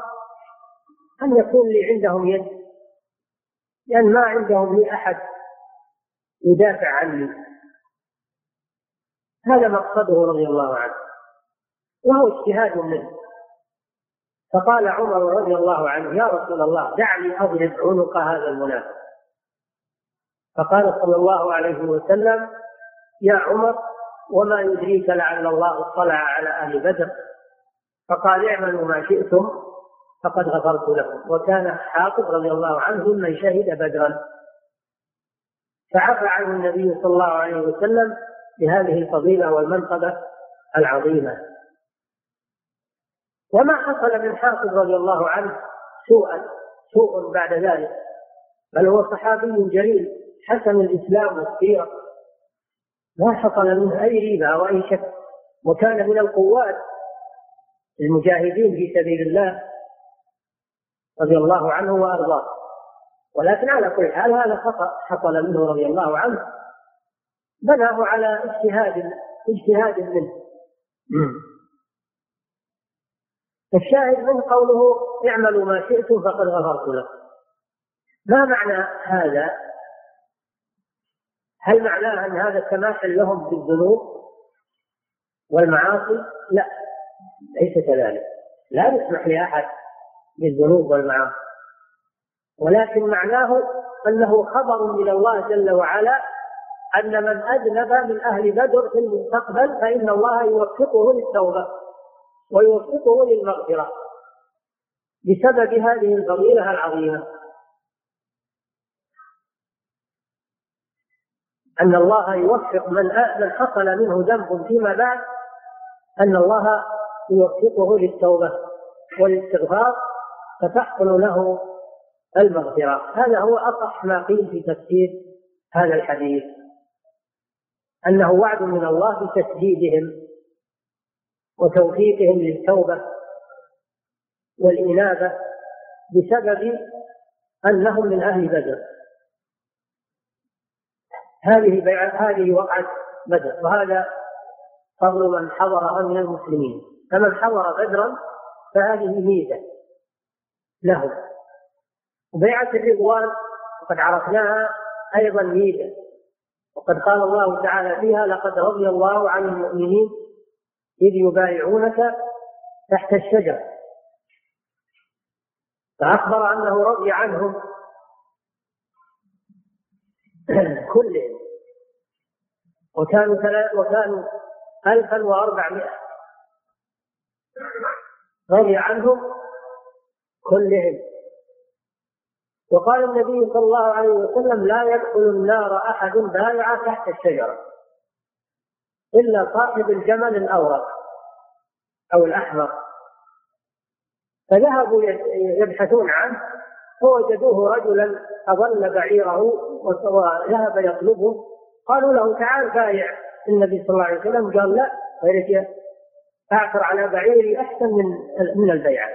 أن يكون لي عندهم يد لأن ما عندهم لي أحد يدافع عني. هذا مقصده رضي الله عنه وهو اجتهاد منه. فقال عمر رضي الله عنه يا رسول الله دعني أضرب عنق هذا المنافق. فقال صلى الله عليه وسلم يا عمر وما يدريك لعل الله اطلع على أهل بدر؟ فقال اعملوا ما شئتم فقد غفرت لكم. وكان حافظ رضي الله عنه ممن شهد بدرا. فعفى عنه النبي صلى الله عليه وسلم بهذه الفضيلة والمنقبة العظيمة. وما حصل من حافظ رضي الله عنه سوءا سوء بعد ذلك. بل هو صحابي جليل حسن الإسلام والسيرة. ما حصل منه أي ريبة أو أي شك. وكان من القوات المجاهدين في سبيل الله رضي الله عنه وأرضاه. ولكن على كل حال هذا خطأ حصل منه رضي الله عنه. بناه على اجتهاد اجتهاد منه. الشاهد منه قوله اعملوا ما شئتم فقد غفرت لكم. ما معنى هذا؟ هل معناه أن هذا السماح لهم بالذنوب والمعاصي؟ لا ليس كذلك. لا يسمح لأحد بالذنوب والمعاصي. ولكن معناه أنه خبر من الله جل وعلا أن من أذنب من أهل بدر في المستقبل فإن الله يوفقه للتوبة. ويوفقه للمغفرة بسبب هذه الفضيلة العظيمة. أن الله يوفق من من حصل منه ذنب فيما بعد أن الله يوفقه للتوبة والاستغفار فتحصل له المغفرة. هذا هو أصح ما قيل في تفسير هذا الحديث. أنه وعد من الله بتسديدهم. وتوفيقهم للتوبة والإنابة بسبب أنهم من أهل بدر. هذه هذه وقعة بدر وهذا فضل من حضرها من المسلمين. فمن حضر بدرا فهذه ميزة له وبيعة الرضوان وقد عرفناها أيضا ميزة. وقد قال الله تعالى فيها لقد رضي الله عن المؤمنين إذ يبايعونك تحت الشجرة فأخبر أنه رضي عنهم كلهم. وكانوا وكانوا ألفا وأربعمائة. رضي عنهم كلهم. وقال النبي صلى الله عليه وسلم لا يدخل النار أحد بايع تحت الشجرة. إلا صاحب الجمل الأورق أو الأحمر. فذهبوا يبحثون عنه فوجدوه رجلا أضل بعيره وذهب يطلبه. قالوا له تعال بايع. النبي صلى الله عليه وسلم قال لا غيرك أعثر على بعيري أحسن من من البيعة.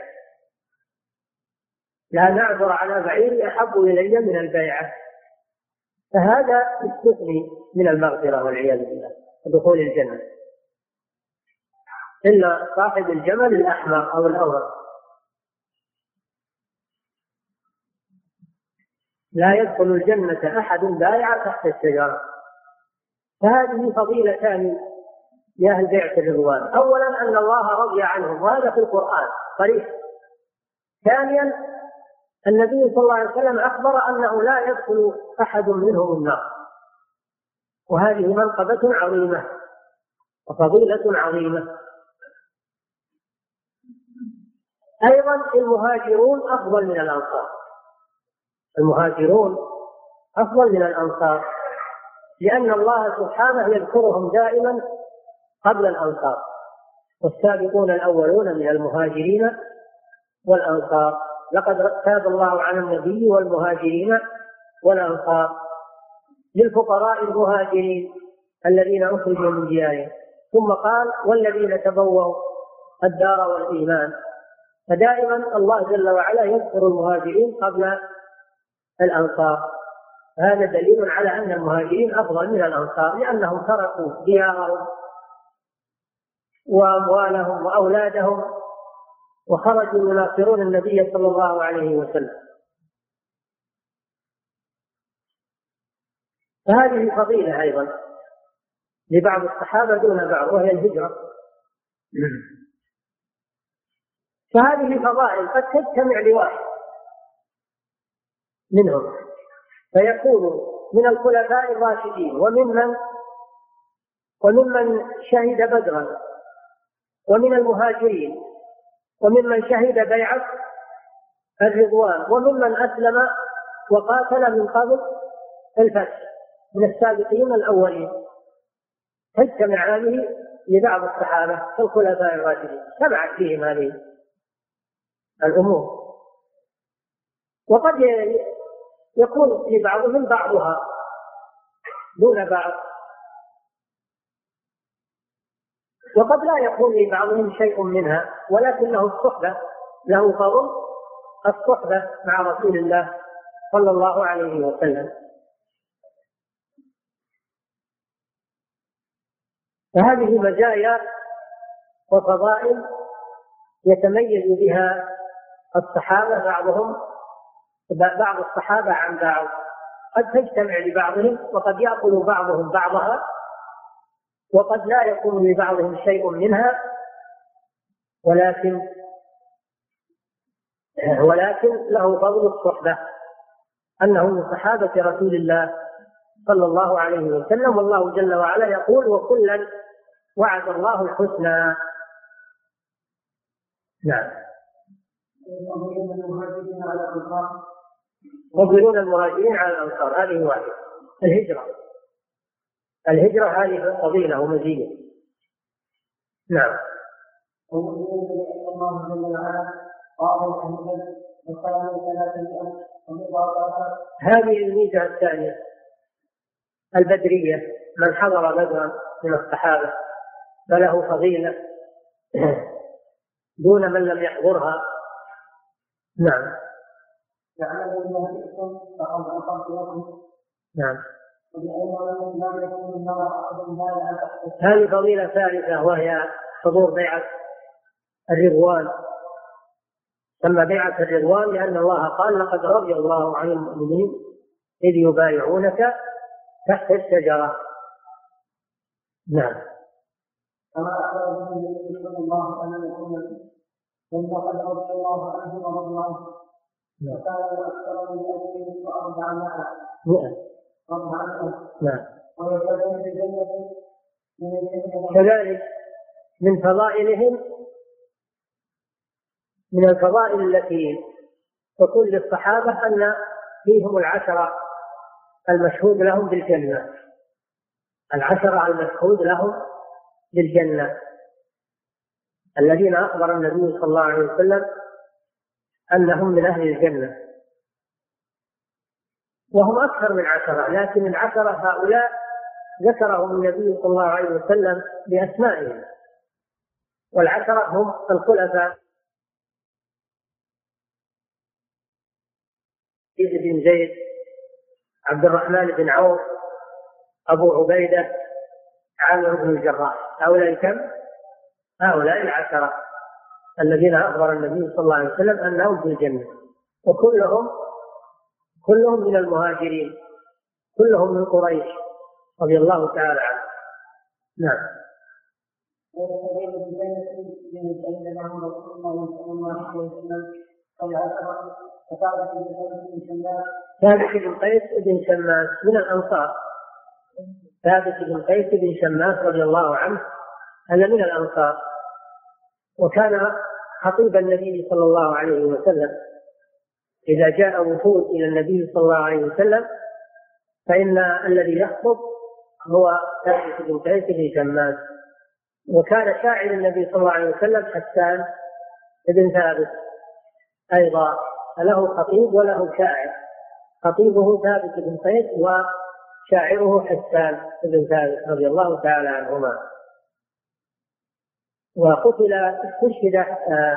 لا نعثر على بعيري أحب إلي من البيعة. فهذا استثني من المغفرة والعياذ بالله. ودخول الجنة. إلا صاحب الجمل الأحمر أو الأورق لا يدخل الجنة أحد بايع تحت الشجرة. فهذه فضيلتان لأهل بيعة الرضوان. أولا أن الله رضي عنهم وهذا في القرآن صريح ثانيا النبي صلى الله عليه وسلم أخبر أنه لا يدخل أحد منهم النار. وهذه منقبة عظيمة وفضيلة عظيمة. أيضا المهاجرون أفضل من الأنصار. المهاجرون أفضل من الأنصار لأن الله سبحانه يذكرهم دائما قبل الأنصار والسابقون الأولون من المهاجرين والأنصار. لقد تاب الله على النبي والمهاجرين والأنصار. للفقراء المهاجرين الذين أخرجوا من ديارهم. ثم قال والذين تبوأوا الدار والإيمان. فدائما الله جل وعلا يذكر المهاجرين قبل الأنصار. هذا دليل على أن المهاجرين أفضل من الأنصار لأنهم تركوا ديارهم وأموالهم وأولادهم وخرجوا يناصرون النبي صلى الله عليه وسلم. فهذه فضيلة أيضا لبعض الصحابة دون بعض وهي الهجرة. فهذه فضائل قد تجتمع لواحد منهم فيكون من الخلفاء الراشدين وممن وممن شهد بدرا ومن المهاجرين وممن شهد بيعة الرضوان وممن أسلم وقاتل من قبل الفتح. من السابقين الأولين. تجتمع هذه لبعض الصحابة كالخلفاء الراشدين. اجتمعت فيهم هذه الأمور. وقد يكون في بعضهم بعضها دون بعض. وقد لا يكون لبعضهم شيء منها ولكن له الصحبة له فضل الصحبة مع رسول الله صلى الله عليه وسلم. فهذه مزايا وفضائل يتميز بها الصحابة بعضهم بعض الصحابة عن بعض. قد تجتمع لبعضهم وقد يأكل بعضهم بعضها وقد لا يكون لبعضهم شيء منها ولكن ولكن له فضل الصحبة أنه من صحابة رسول الله صلى الله عليه وسلم والله جل وعلا يقول وكلا وعد الله الحسنى. نعم. يفضلون المهاجرين على الأنصار هذه واحدة. الهجرة. الهجرة هذه فضيلة ومزية نعم. الله جل وعلا هذه الميزة الثانية البدرية من حضر بدرا من الصحابة. فله فضيلة دون من لم يحضرها. نعم. نعم. هذه فضيلة ثالثة وهي حضور بيعة الرضوان. تم بيعة الرضوان لأن الله قال لقد رضي الله عن المؤمنين إذ يبايعونك تحت الشجرة. نعم. كما أخبر النبي صلى الله عليه وسلم ثم قد رضي الله عنه ورضي عنه. وكان أكثر من ألف وأربعمائة. مئة. أربعمائة. نعم. ويدخلون الجنة. كذلك من فضائلهم من الفضائل التي تكون للصحابة أن فيهم العشرة المشهود لهم بالجنة. العشرة المشهود لهم بالجنة الذين أخبر النبي صلى الله عليه وسلم أنهم من أهل الجنة. وهم أكثر من عشرة لكن العشرة هؤلاء ذكرهم النبي صلى الله عليه وسلم بأسمائهم. والعشرة هم الخلفاء. بن زيد عبد الرحمن بن عوف أبو عبيدة عامر بن الجراح. هؤلاء كم؟ هؤلاء العشرة الذين أخبر النبي صلى الله عليه وسلم أنهم في الجنة. وكلهم كلهم من المهاجرين. كلهم من قريش رضي الله تعالى عنهم. نعم. ثابت بن قيس بن شماس. من الأنصار. ثابت بن قيس بن شماس رضي الله عنه هذا من الأنصار وكان خطيب النبي صلى الله عليه وسلم. إذا جاء وفود إلى النبي صلى الله عليه وسلم فإن الذي يخطب هو ثابت بن قيس بن شماس. وكان شاعر النبي صلى الله عليه وسلم حسان بن ثابت أيضا فله خطيب وله شاعر. خطيبه ثابت بن قيس وشاعره حسان بن ثابت رضي الله تعالى عنهما. وقتل استشهد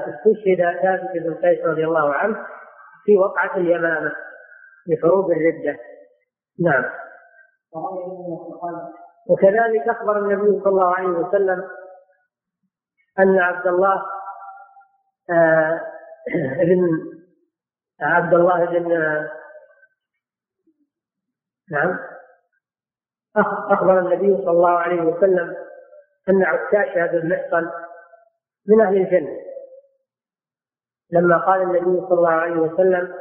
استشهد ثابت بن قيس رضي الله عنه في وقعة اليمامة في حروب الردة. نعم. وكذلك أخبر النبي صلى الله عليه وسلم أن عبد الله آه، ابن عبد الله بن نعم. أخبر النبي صلى الله عليه وسلم أن عكاشة بن محصن من أهل الجنة. لما قال النبي صلى الله عليه وسلم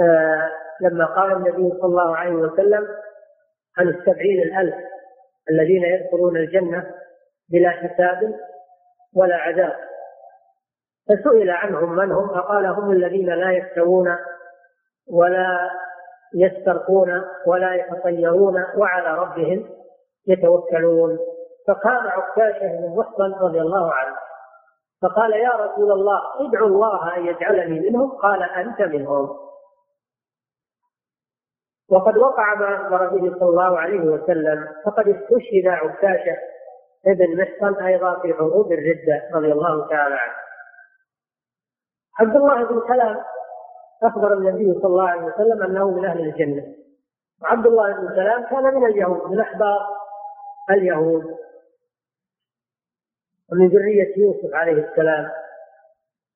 آه لما قال النبي صلى الله عليه وسلم عن السبعين الألف الذين يدخلون الجنة بلا حساب ولا عذاب فسئل عنهم من هم؟ فقال هم الذين لا يكتوون ولا يسترقون ولا يتطيرون وعلى ربهم يتوكلون. فقام عكاشة بن محصن رضي الله عنه فقال يا رسول الله ادعو الله أن يجعلني منهم قال أنت منهم. وقد وقع ما أخبر به صلى الله عليه وسلم فقد استشهد عكاشة ابن محصن أيضا في حروب الردة رضي الله تعالى عنه. عبد الله بن سلام أخبر النبي صلى الله عليه وسلم أنه من أهل الجنة. وعبد الله بن سلام كان من اليهود من أحبار اليهود. ومن ذرية يوسف عليه السلام.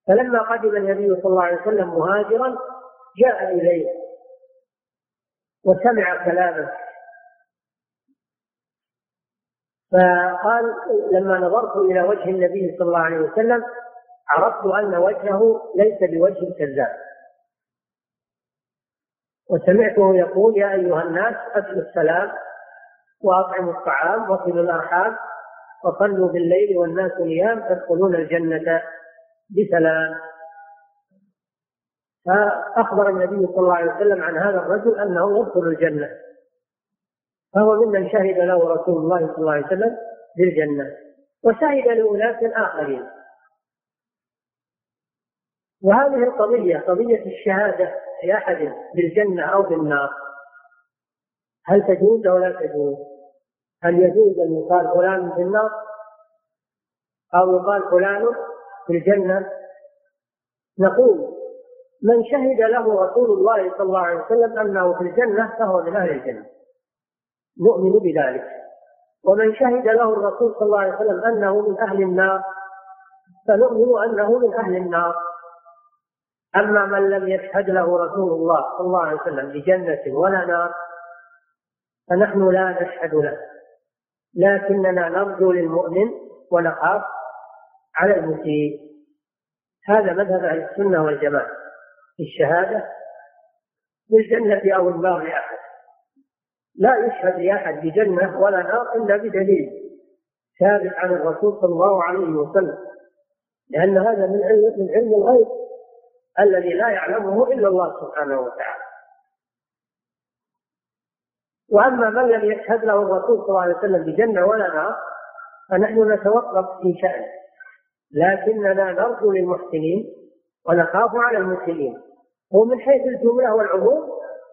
فلما قدم النبي صلى الله عليه وسلم مهاجرا جاء إليه وسمع كلامه. فقال لما نظرت إلى وجه النبي صلى الله عليه وسلم عرفت أن وجهه ليس بوجه كذاب. وسمعته يقول يا أيها الناس أدخلوا السلام وأطعموا الطعام وصلوا الأرحام وصلوا بالليل والناس نيام تدخلون الجنة بسلام. فأخبر النبي صلى الله عليه وسلم عن هذا الرجل أنه يدخل الجنة. فهو ممن شهد له رسول الله صلى الله عليه وسلم بالجنة. وشهد لأناس آخرين. وهذه القضية قضية الشهادة لأحد بالجنة أو بالنار هل تجوز أو لا تجوز؟ هل يجوز أن يقال فلان في النار أو يقال فلان في الجنة؟ نقول من شهد له رسول الله صلى الله عليه وسلم أنه في الجنة فهو من أهل الجنة نؤمن بذلك ومن شهد له الرسول صلى الله عليه وسلم أنه من أهل النار فنؤمن أنه من أهل النار أما من لم يشهد له رسول الله صلى الله عليه وسلم بجنة ولا نار فنحن لا نشهد له. لكننا نرجو للمؤمن ونخاف على المسيء. هذا مذهب أهل السنة والجماعة. في الشهادة بالجنة أو النار لأحد لا يشهد لأحد بجنة ولا نار إلا بدليل ثابت عن الرسول صلى الله عليه وسلم. لأن هذا من علم الغيب. الذي لا يعلمه إلا الله سبحانه وتعالى. وأما من لم يشهد له الرسول صلى الله عليه وسلم بجنة ولا نار فنحن نتوقف في شأنه. لكننا نرجو للمحسنين ونخاف على المسلمين. ومن حيث الجملة والعموم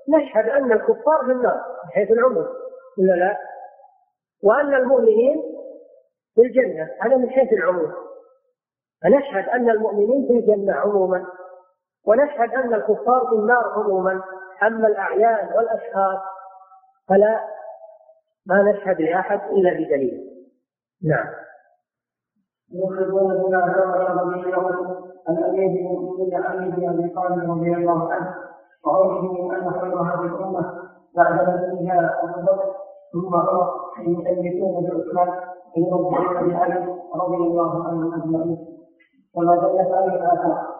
نشهد أن الكفار في النار من حيث العموم. ولا لا؟ وأن المؤمنين في الجنة هذا من حيث العموم. فنشهد أن المؤمنين في الجنة عموما. ونشهد أن الكفار في النار عموما أما الأعيان والأشخاص فلا ما نشهد لأحد إلا بدليل. نعم. يخرجون بما جرى رضيهم عن أبيه بن علي أبي طالب رضي الله عنه وقوله أن خير هذه الأمة بعد نبيها أبو بكر ثم عمر يثبتون بعثمان يربعون بعلي رضي الله عنهم أجمعين كما دلت عليه الآثار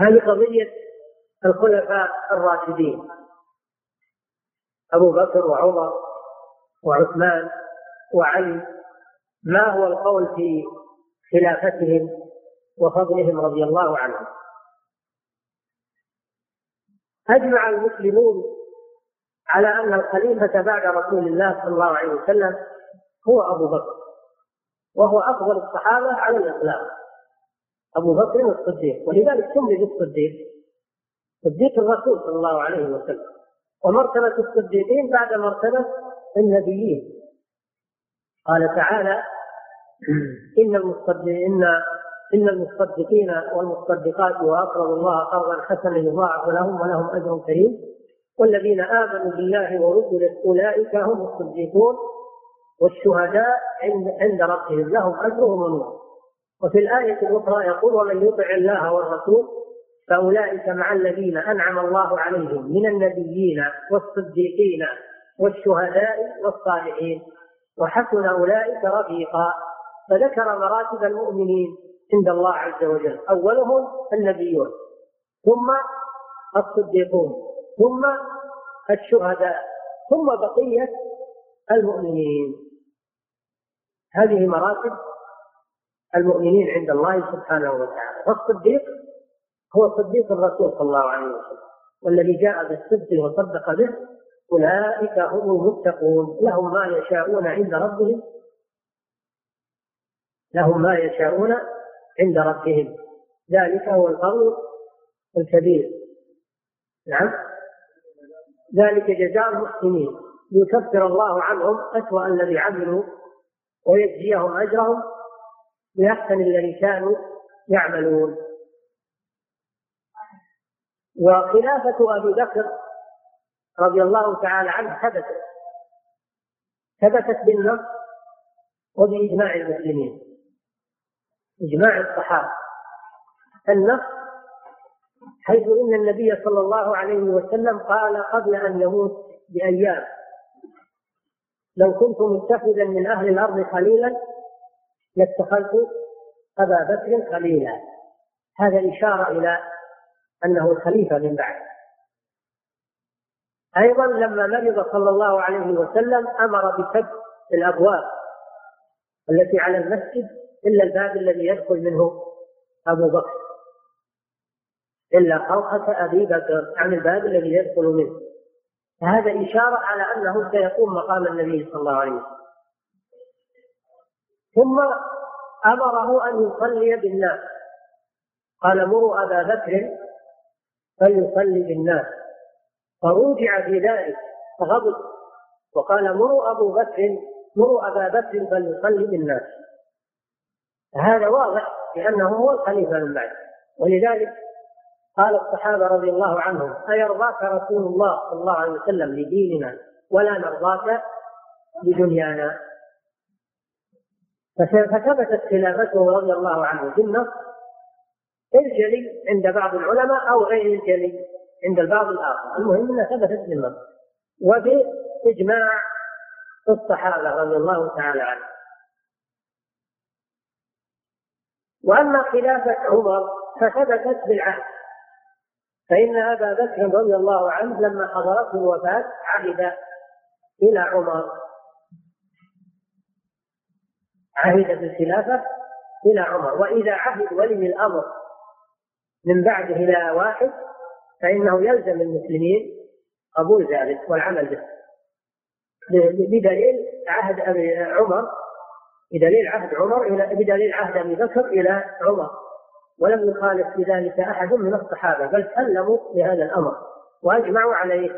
هذه قضية الخلفاء الراشدين أبو بكر وعمر وعثمان وعلي. ما هو القول في خلافتهم وفضلهم رضي الله عنهم؟ أجمع المسلمون على أن الخليفة بعد رسول الله صلى الله عليه وسلم هو أبو بكر وهو أفضل الصحابة على الإطلاق. أبو بكر الصديق ولذلك سمي بالصديق صديق الرسول صلى الله عليه وسلم. ومرتبة الصديقين بعد مرتبة النبيين. قال تعالى إن المصدقين إن المصدقين والمصدقات وأقرضوا الله قرضا حسنا يضاعف لهم ولهم أجر كريم. والذين آمنوا بالله ورسله أولئك هم الصديقون والشهداء عند ربهم لهم أجرهم ونور. وفي الآية الأخرى يقول ومن يطع الله والرسول فأولئك مع الذين أنعم الله عليهم من النبيين والصديقين والشهداء والصالحين وحسن أولئك رفيقا فذكر مراتب المؤمنين عند الله عز وجل. أولهم النبيون ثم الصديقون ثم الشهداء ثم بقية المؤمنين. هذه مراتب المؤمنين عند الله سبحانه وتعالى. فالصديق هو صديق الرسول صلى الله عليه وسلم. والذي جاء بالصدق وصدق به أولئك هم المتقون. لهم ما يشاءون عند ربهم. لهم ما يشاءون عند ربهم. ذلك هو الفضل الكبير. نعم. ذلك جزاء المحسنين. ليكفر الله عنهم أسوأ الذي عملوا ويجزيهم أجرهم. بأحسن الذي كانوا يعملون. وخلافة أبي بكر رضي الله تعالى عنه ثبتت. ثبتت بالنص وبإجماع المسلمين. إجماع الصحابة. النص حيث إن النبي صلى الله عليه وسلم قال قبل أن يموت بأيام لو كنت متخذا من أهل الأرض خليلا لاتخذت أبا بكر خليلا. هذا إشارة إلى أنه الخليفة من بعد. أيضا لما مرض صلى الله عليه وسلم أمر بسد الأبواب التي على المسجد إلا الباب الذي يدخل منه أبو بكر. إلا خلقة أبي بكر عن الباب الذي يدخل منه. فهذا إشارة على أنه سيقوم مقام النبي صلى الله عليه وسلم. ثم أمره أن يصلي بالناس. قال مروا أبا بكر فليصلي بالناس. فرجع في ذلك فغضب. وقال مروا أبو بكر مروا أبا بكر فليصلي بالناس. هذا واضح لأنه هو الخليفة من بعد. ولذلك قال الصحابة رضي الله عنهم أيرضاك رسول الله صلى الله عليه وسلم لديننا ولا نرضاك لدنيانا؟ فثبتت خلافته رضي الله عنه بالنص الجلي عند بعض العلماء أو غير الجلي عند البعض الآخر. المهم أنها ثبتت بالنص. وبإجماع الصحابة رضي الله تعالى عنهم. وأما خلافة عمر فثبتت بالعهد. فإن أبا بكر رضي الله عنه لما حضرته الوفاة عهد إلى عمر. عهد بالخلافة إلى عمر. وإذا عهد ولي الأمر من بعده إلى واحد فإنه يلزم المسلمين قبول ذلك والعمل به. بدليل عهد أبي عمر بدليل عهد عمر إلى بدليل عهد أبي بكر إلى عمر. ولم يخالف بذلك أحد من الصحابة بل سلموا بهذا الأمر وأجمعوا عليه.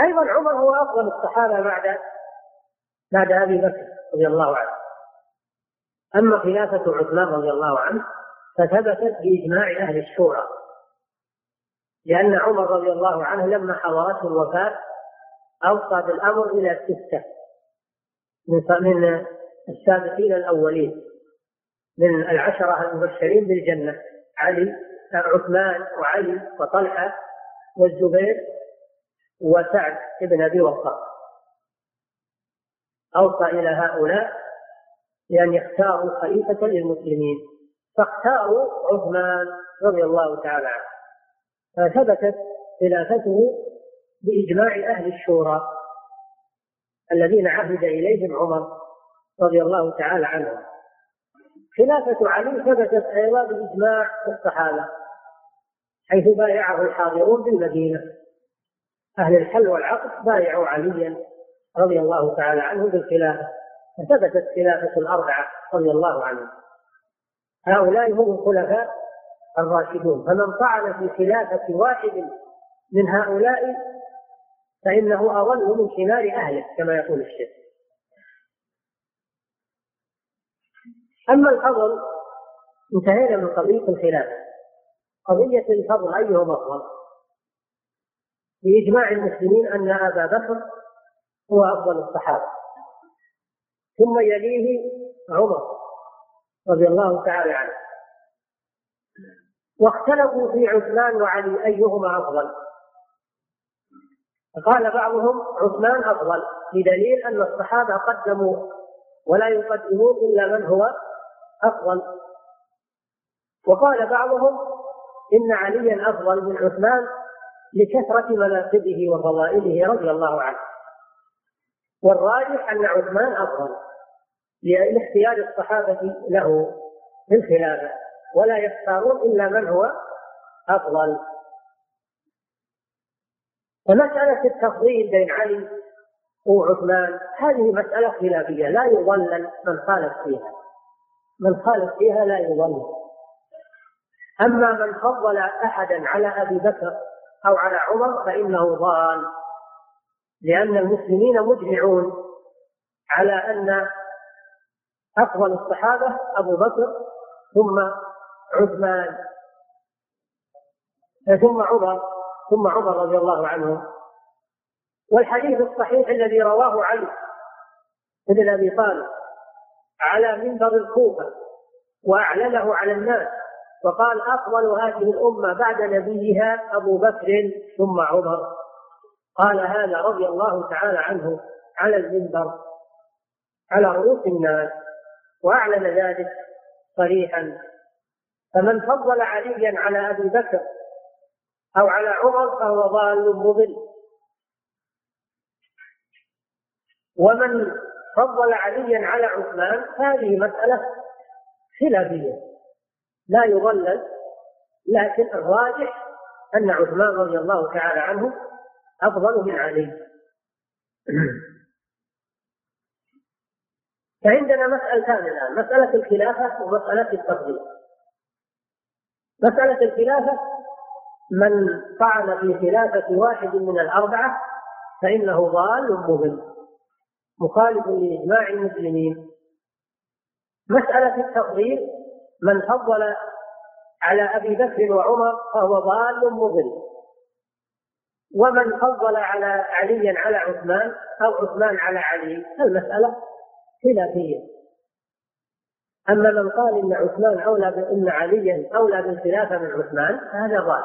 أيضا عمر هو أفضل الصحابة بعد بعد أبي بكر رضي الله عنه. أما خلافة عثمان رضي الله عنه فثبتت بإجماع أهل الشورى. لأن عمر رضي الله عنه لما حضرته الوفاة أوصى بالأمر إلى ستة من السابقين الأولين. من العشرة المبشرين بالجنة. علي عثمان وعلي وطلحة والزبير وسعد بن أبي وقاص. أوصى إلى هؤلاء بأن يختاروا خليفة للمسلمين. فاختاروا عثمان رضي الله تعالى عنه. فثبتت خلافته بإجماع أهل الشورى الذين عهد إليهم عمر رضي الله تعالى عنهم خلافة علي ثبتت أيضا بإجماع الصحابة حيث بايعه الحاضرون بالمدينة. أهل الحل والعقد بايعوا عليا رضي الله تعالى عنه بالخلافة. فثبتت خلافة الأربعة رضي الله عنهم. هؤلاء هم الخلفاء الراشدون. فمن طعن في خلافة واحد من هؤلاء فإنه أضل من حمار أهله كما يقول الشيخ. أما الفضل انتهينا من قضية الخلافة. قضية الفضل أيهم أفضل بإجماع المسلمين أن أبا بكر هو أفضل الصحابة. ثم يليه عمر رضي الله تعالى عنه. واختلفوا في عثمان وعلي أيهما أفضل؟ فقال بعضهم عثمان أفضل بدليل أن الصحابة قدموا ولا يقدمون إلا من هو أفضل. وقال بعضهم إن عليا أفضل من عثمان لكثرة مناقبه وفضائله رضي الله عنه. والراجح أن عثمان أفضل لاختيار الصحابة له في الخلافة ولا يختارون إلا من هو أفضل. فمسألة التفضيل بين علي وعثمان هذه مسألة خلافية لا يضلل من خالف فيها. من خالف فيها لا يضلل أما من فضل أحدا على أبي بكر أو على عمر فإنه ضال. لأن المسلمين مجمعون على أن أفضل الصحابة أبو بكر ثم عثمان ثم عمر ثم عمر رضي الله عنه. والحديث الصحيح الذي رواه علي بن أبي طالب على منبر الكوفة وأعلنه على الناس وقال أفضل هذه الأمة بعد نبيها أبو بكر ثم عمر. قال هذا رضي الله تعالى عنه على المنبر على رؤوس الناس وأعلن ذلك صريحا. فمن فضل عليا على أبي بكر أو على عمر فهو ضال مضل. ومن فضل عليا على عثمان هذه مسألة خلافية لا يضلل لكن الراجح أن عثمان رضي الله تعالى عنه أفضل من علي. فعندنا مسألتان الآن مسألة الخلافة ومسألة التفضيل. مسألة الخلافة من طعن في خلافة واحد من الأربعة فإنه ضال مضل مخالف لإجماع المسلمين. مسألة التفضيل من فضل على أبي بكر وعمر فهو ضال مضل ومن فضل على علي على عثمان أو عثمان على علي المسألة خلافية. أما من قال إن عثمان أولى إن عليا أولى بالخلافة من عثمان فهذا ضال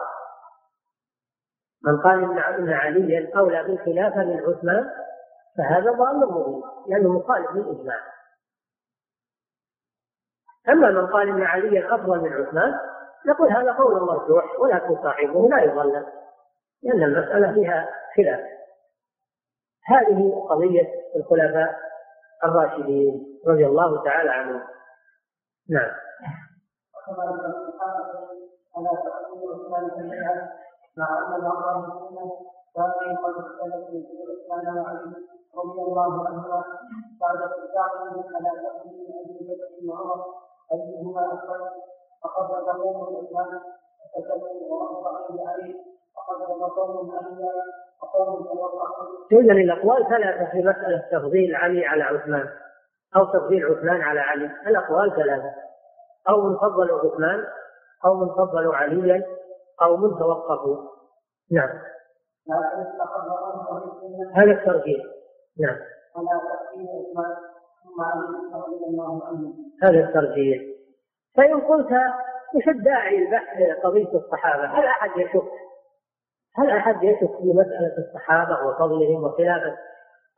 من قال إن عليا أولى بالخلافة من عثمان فهذا ضال مبين لأنه مخالف للإجماع. أما من قال إن عليا أفضل من عثمان نقول هذا قول مرجوح ولكن صاحبه لا يضلل لأن المسألة فيها خلاف. هذه قضية الخلفاء الراشدين رضي الله تعالى عنهم. نعم. مع ان بعض المسلمين كانوا قد اختلفوا في الاسلام وعليه رضي الله عنهما بعد اتفاقهم على تقديم ابي بكر وعمر ايهما افضل فقد تقوم الاسلام فتكلموا ورفعوا عليه قوم اذا الأقوال ثلاثة في مسألة تفضيل علي على عثمان أو تفضيل عثمان على علي. الأقوال ثلاثة. أو من فضلوا عثمان أو من فضلوا عليا أو من توقفوا. نعم. هذا الترجيح. نعم. هذا الترجيح. فإن قلت وش الداعي لبحث قضية الصحابة؟ هل أحد يشك؟ هل أحد يشك في مسألة الصحابة وفضلهم وخلافة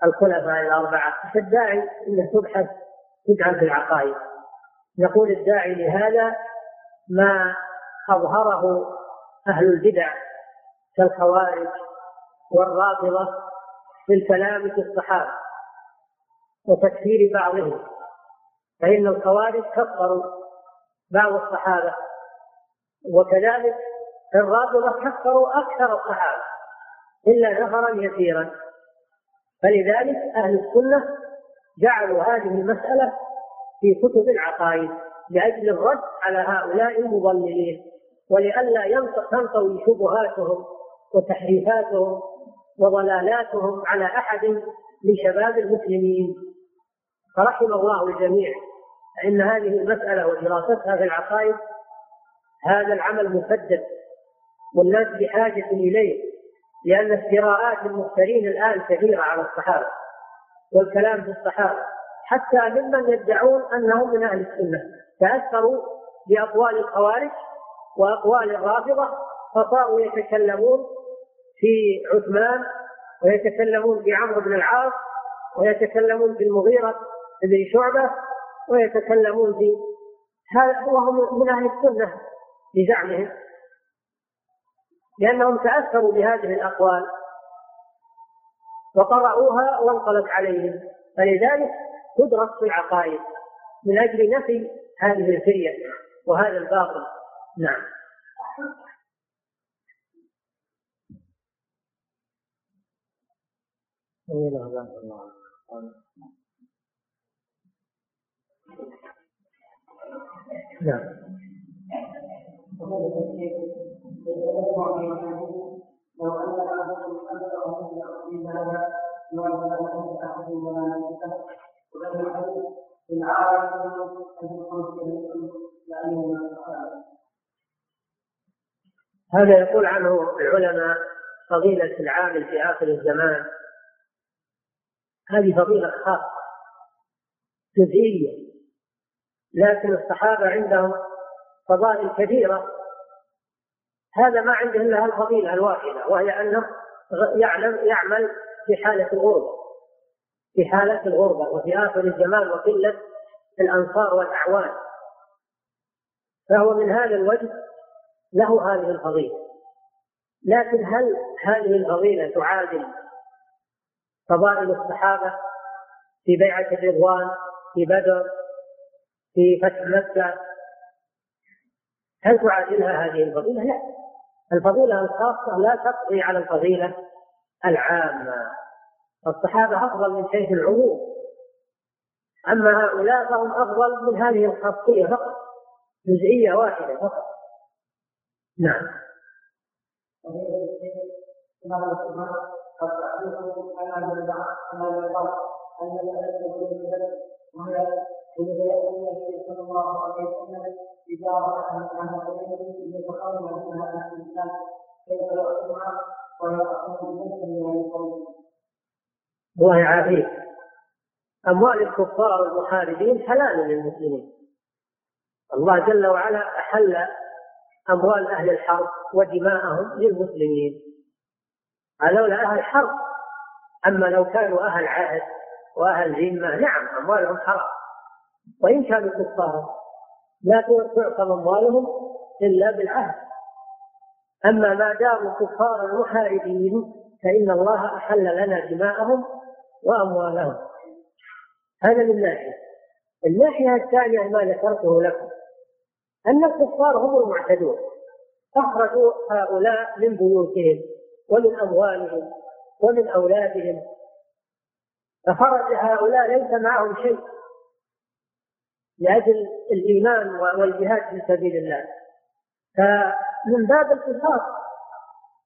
الخلفاء الأربعة؟ الداعي أنك تبحث تجعل في العقائد؟ نقول الداعي لهذا ما أظهره أهل البدع كالخوارج والرافضة في الكلام في الصحابة وتكفير بعضهم فإن الخوارج كفروا بعض الصحابة وكذلك الرافضة كفروا أكثر الصحابة إلا نفرا يسيرا. فلذلك أهل السنة جعلوا هذه المسألة في كتب العقائد لأجل الرد على هؤلاء المضللين ولئلا تنطوي شبهاتهم وتحريفاتهم وضلالاتهم على أحد من شباب المسلمين. فرحم الله الجميع فإن هذه المسألة ودراستها في العقائد هذا العمل مسدد والناس بحاجة إليه لأن افتراءات المفترين الآن كثيرة على الصحابة والكلام في الصحابة حتى ممن يدعون أنهم من أهل السنة تأثروا بأقوال الخوارج وأقوال الرافضة فصاروا يتكلمون في عثمان ويتكلمون في عمرو بن العاص ويتكلمون في المغيرة بن شعبة ويتكلمون في هذا وهم من أهل السنة بزعمهم لأنهم تأثروا بهذه الأقوال وقرأوها وانقلت عليهم. فلذلك تدرس في العقائد من أجل نفي هذه الفرية وهذا الباطل. نعم. لو ان احد ان يكون هذا يقول عنه العلماء فضيلة العامل في آخر الزمان. هذه فضيلة خاصة جزئية لكن الصحابة عندهم فضائل كثيرة. هذا ما عنده إلا الفضيلة الواحدة وهي أنه يعلم يعمل في حالة الغربة. في حالة الغربة وفي آخر الزمان وقلة الأنصار والأعوان. فهو من هذا الوجه له هذه الفضيلة. لكن هل هذه الفضيلة تعادل فضائل الصحابة في بيعة الرضوان في بدر في فتح مكة هل تعادلها هذه الفضيلة؟ لا. الفضيلة الخاصة لا تقضي على الفضيلة العامة. الصحابة أفضل من حيث العموم. أما هؤلاء فهم أفضل من هذه الخاصية فقط جزئية واحدة فقط. نعم. النبي صلى الله عليه وسلم عن الانسان كيف. الله يعافيك. أموال الكفار والمحاربين حلال للمسلمين الله جل وعلا أحل أموال أهل الحرب ودماءهم للمسلمين. هذولا أهل حرب أما لو كانوا أهل عهد وأهل ذمة نعم أموالهم حرام. وإن كانوا كفارا لا تعصم أموالهم إلا بالعهد. أما ما داموا كفارا محاربين فإن الله أحل لنا دماءهم وأموالهم. هذا من ناحية. الناحية الثانية ما ذكرته لكم أن الكفار هم المعتدون. أخرجوا هؤلاء من بيوتهم ومن أموالهم ومن أولادهم. فخرج هؤلاء ليس معهم شيء. لأجل الإيمان والجهاد في سبيل الله فمن باب القصاص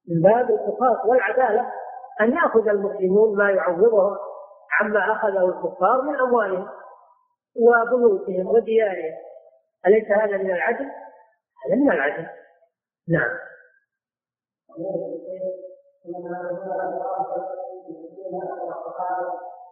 من باب القصاص والعدالة أن يأخذ المسلمون ما يعوضهم عما أخذه الكفار من أموالهم وبيوتهم وديارهم أليس هذا من العدل؟ هذا من العدل نعم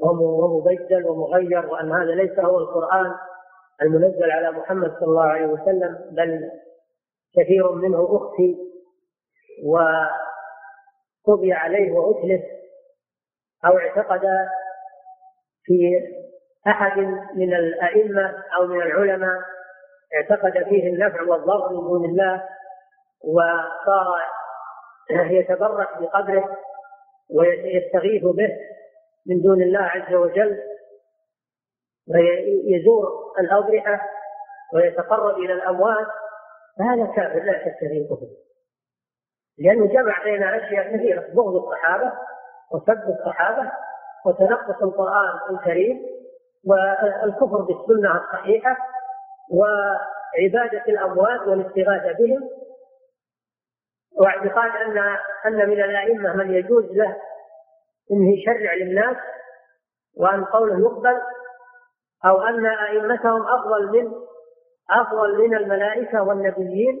ومبدل ومغير وأن هذا ليس هو القرآن المنزل على محمد صلى الله عليه وسلم بل كثير منه اخفي وقضي عليه واتلف أو اعتقد في أحد من الأئمة أو من العلماء اعتقد فيه النفع والضر من دون الله وصار يتبرك بقدره ويستغيث به. من دون الله عز وجل ويزور الأضرحة ويتقرب إلى الأموات فهذا كافر لا شك في لأنه جمع بين أشياء كثيرة بغض الصحابة وسب الصحابة وتنقص القرآن الكريم والكفر بالسنة الصحيحة وعبادة الأموات والاستغاثة بهم واعتقاد أن أن من الأئمة من يجوز له انه يشرع للناس وأن قوله يقبل أو أن أئمتهم أفضل من أفضل من الملائكة والنبيين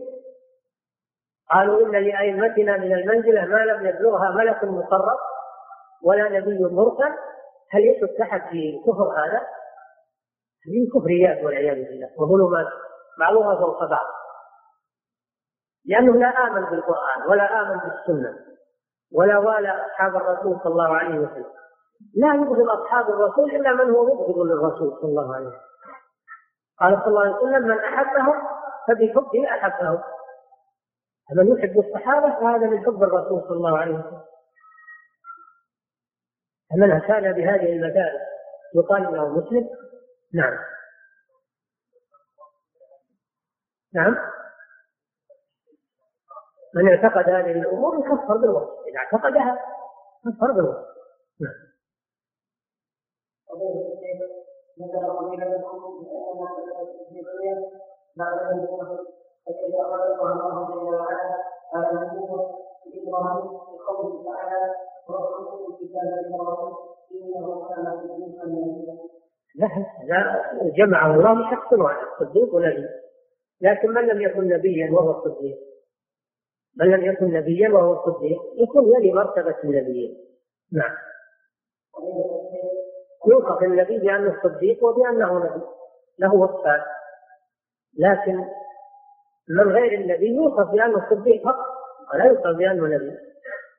قالوا إن لأئمتنا من المنزلة ما لم يبلغها ملك مقرب ولا نبي مرسل. هل يشك احد في كفر هذا؟ هذه كفريات والعياذ بالله. وظلمات بعضها فوق بعض. لأنه لا امن بالقرآن ولا امن بالسنة. ولا والى أصحاب الرسول صلى الله عليه وسلم. لا يبغض أصحاب الرسول إلا من هو مبغض للرسول صلى الله عليه وسلم. قال صلى الله عليه وسلم من أحبهم فبحبه أحبهم. من يحب الصحابة فهذا من حب الرسول صلى الله عليه وسلم. فمن كان بهذه المدارس يقال له مسلم. نعم. نعم. من اعتقد هذه الأمور يكفر بالوصف. إذا اعتقدها كفر بالوصف. نعم. لا لا جمعه الله بشخص واحد صديق ونبي. لكن من لم يكن نبيا وهو الصديق من لم يكن نبيا وهو الصديق يكون يلي مرتبة النبيين. نعم. يوصف النبي بأنه صديق وبأنه نبي. له وصفان. لكن من غير النبي يوصف بأنه صديق فقط ولا يوصف بأنه نبي.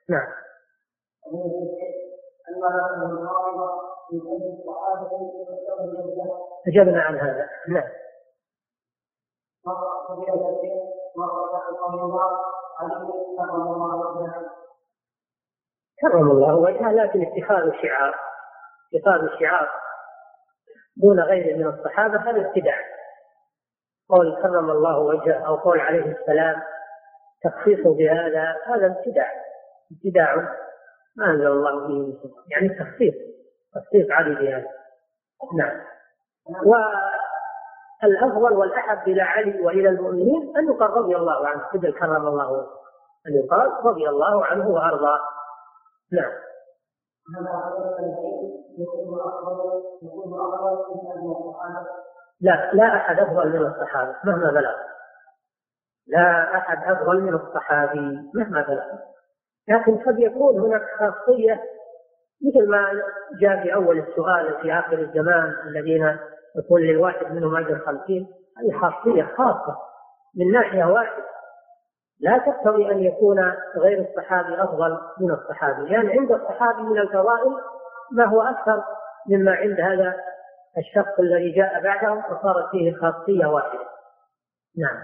نعم. أجبنا عن هذا. نعم. كرم الله وجهه لكن اتخاذ الشعار اتخاذ الشعار دون غيره من الصحابة هذا ابتداع. قول كرم الله وجهه أو قول عليه السلام تخصيصه بهذا هذا ابتداع. ابتداع ما أنزل الله به من يعني تخصيص تخصيص علي بهذا نعم. والأفضل والأحب إلى علي وإلى المؤمنين أن يقال رضي الله عنه. بدل كرم الله أن يقال رضي الله عنه وأرضاه نعم. لا لا أحد أفضل من الصحابة مهما بلغ. لا أحد أفضل من الصحابي مهما بلغ. لكن قد يكون هناك خاصية مثل ما جاء في أول السؤال في آخر الزمان الذين يكون للواحد منهم أجر خمسين هذه خاصية خاصة من ناحية واحدة. لا تقتضي أن يكون غير الصحابي أفضل من الصحابي لأن يعني عند الصحابي من الفضائل ما هو أكثر مما عند هذا الشخص الذي جاء بعدهم وصارت فيه خاصية واحدة. نعم.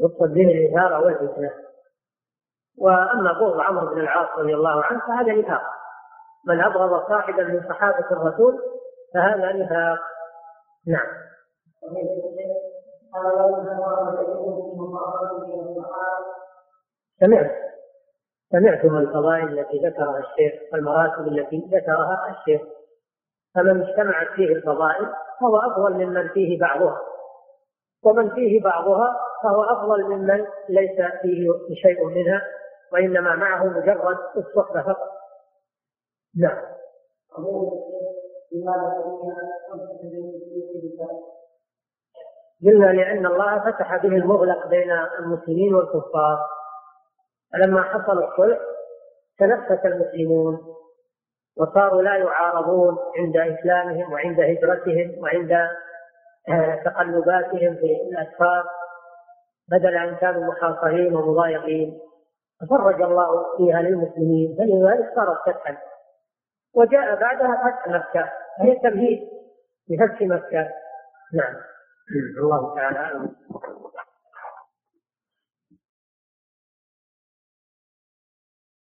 يقصد به الإثارة والفتنة وأما بغض عمرو بن العاص رضي الله عنه فهذا نفاق من أبغض صاحبا من صحابة الرسول فهذا نفاق نعم. سمعت. سمعتم الفضائل التي ذكرها الشيخ والمراتب التي ذكرها الشيخ. فمن اجتمعت فيه الفضائل فهو أفضل ممن فيه بعضها. ومن فيه بعضها فهو أفضل ممن ليس فيه شيء منها وإنما معه مجرد الصحبة فقط. نعم. قلنا لأن الله فتح به المغلق بين المسلمين والكفار. فلما حصل الصلح تنفس المسلمون وصاروا لا يعارضون عند إسلامهم وعند هجرتهم وعند آه، تقلباتهم في الأسفار. بدل أن كانوا محاصرين ومضايقين. ففرج الله فيها للمسلمين فلذلك صارت فتحا. وجاء بعدها فتح مكة هي تمهيد لفتح مكة. نعم. الله تعالى أعلم.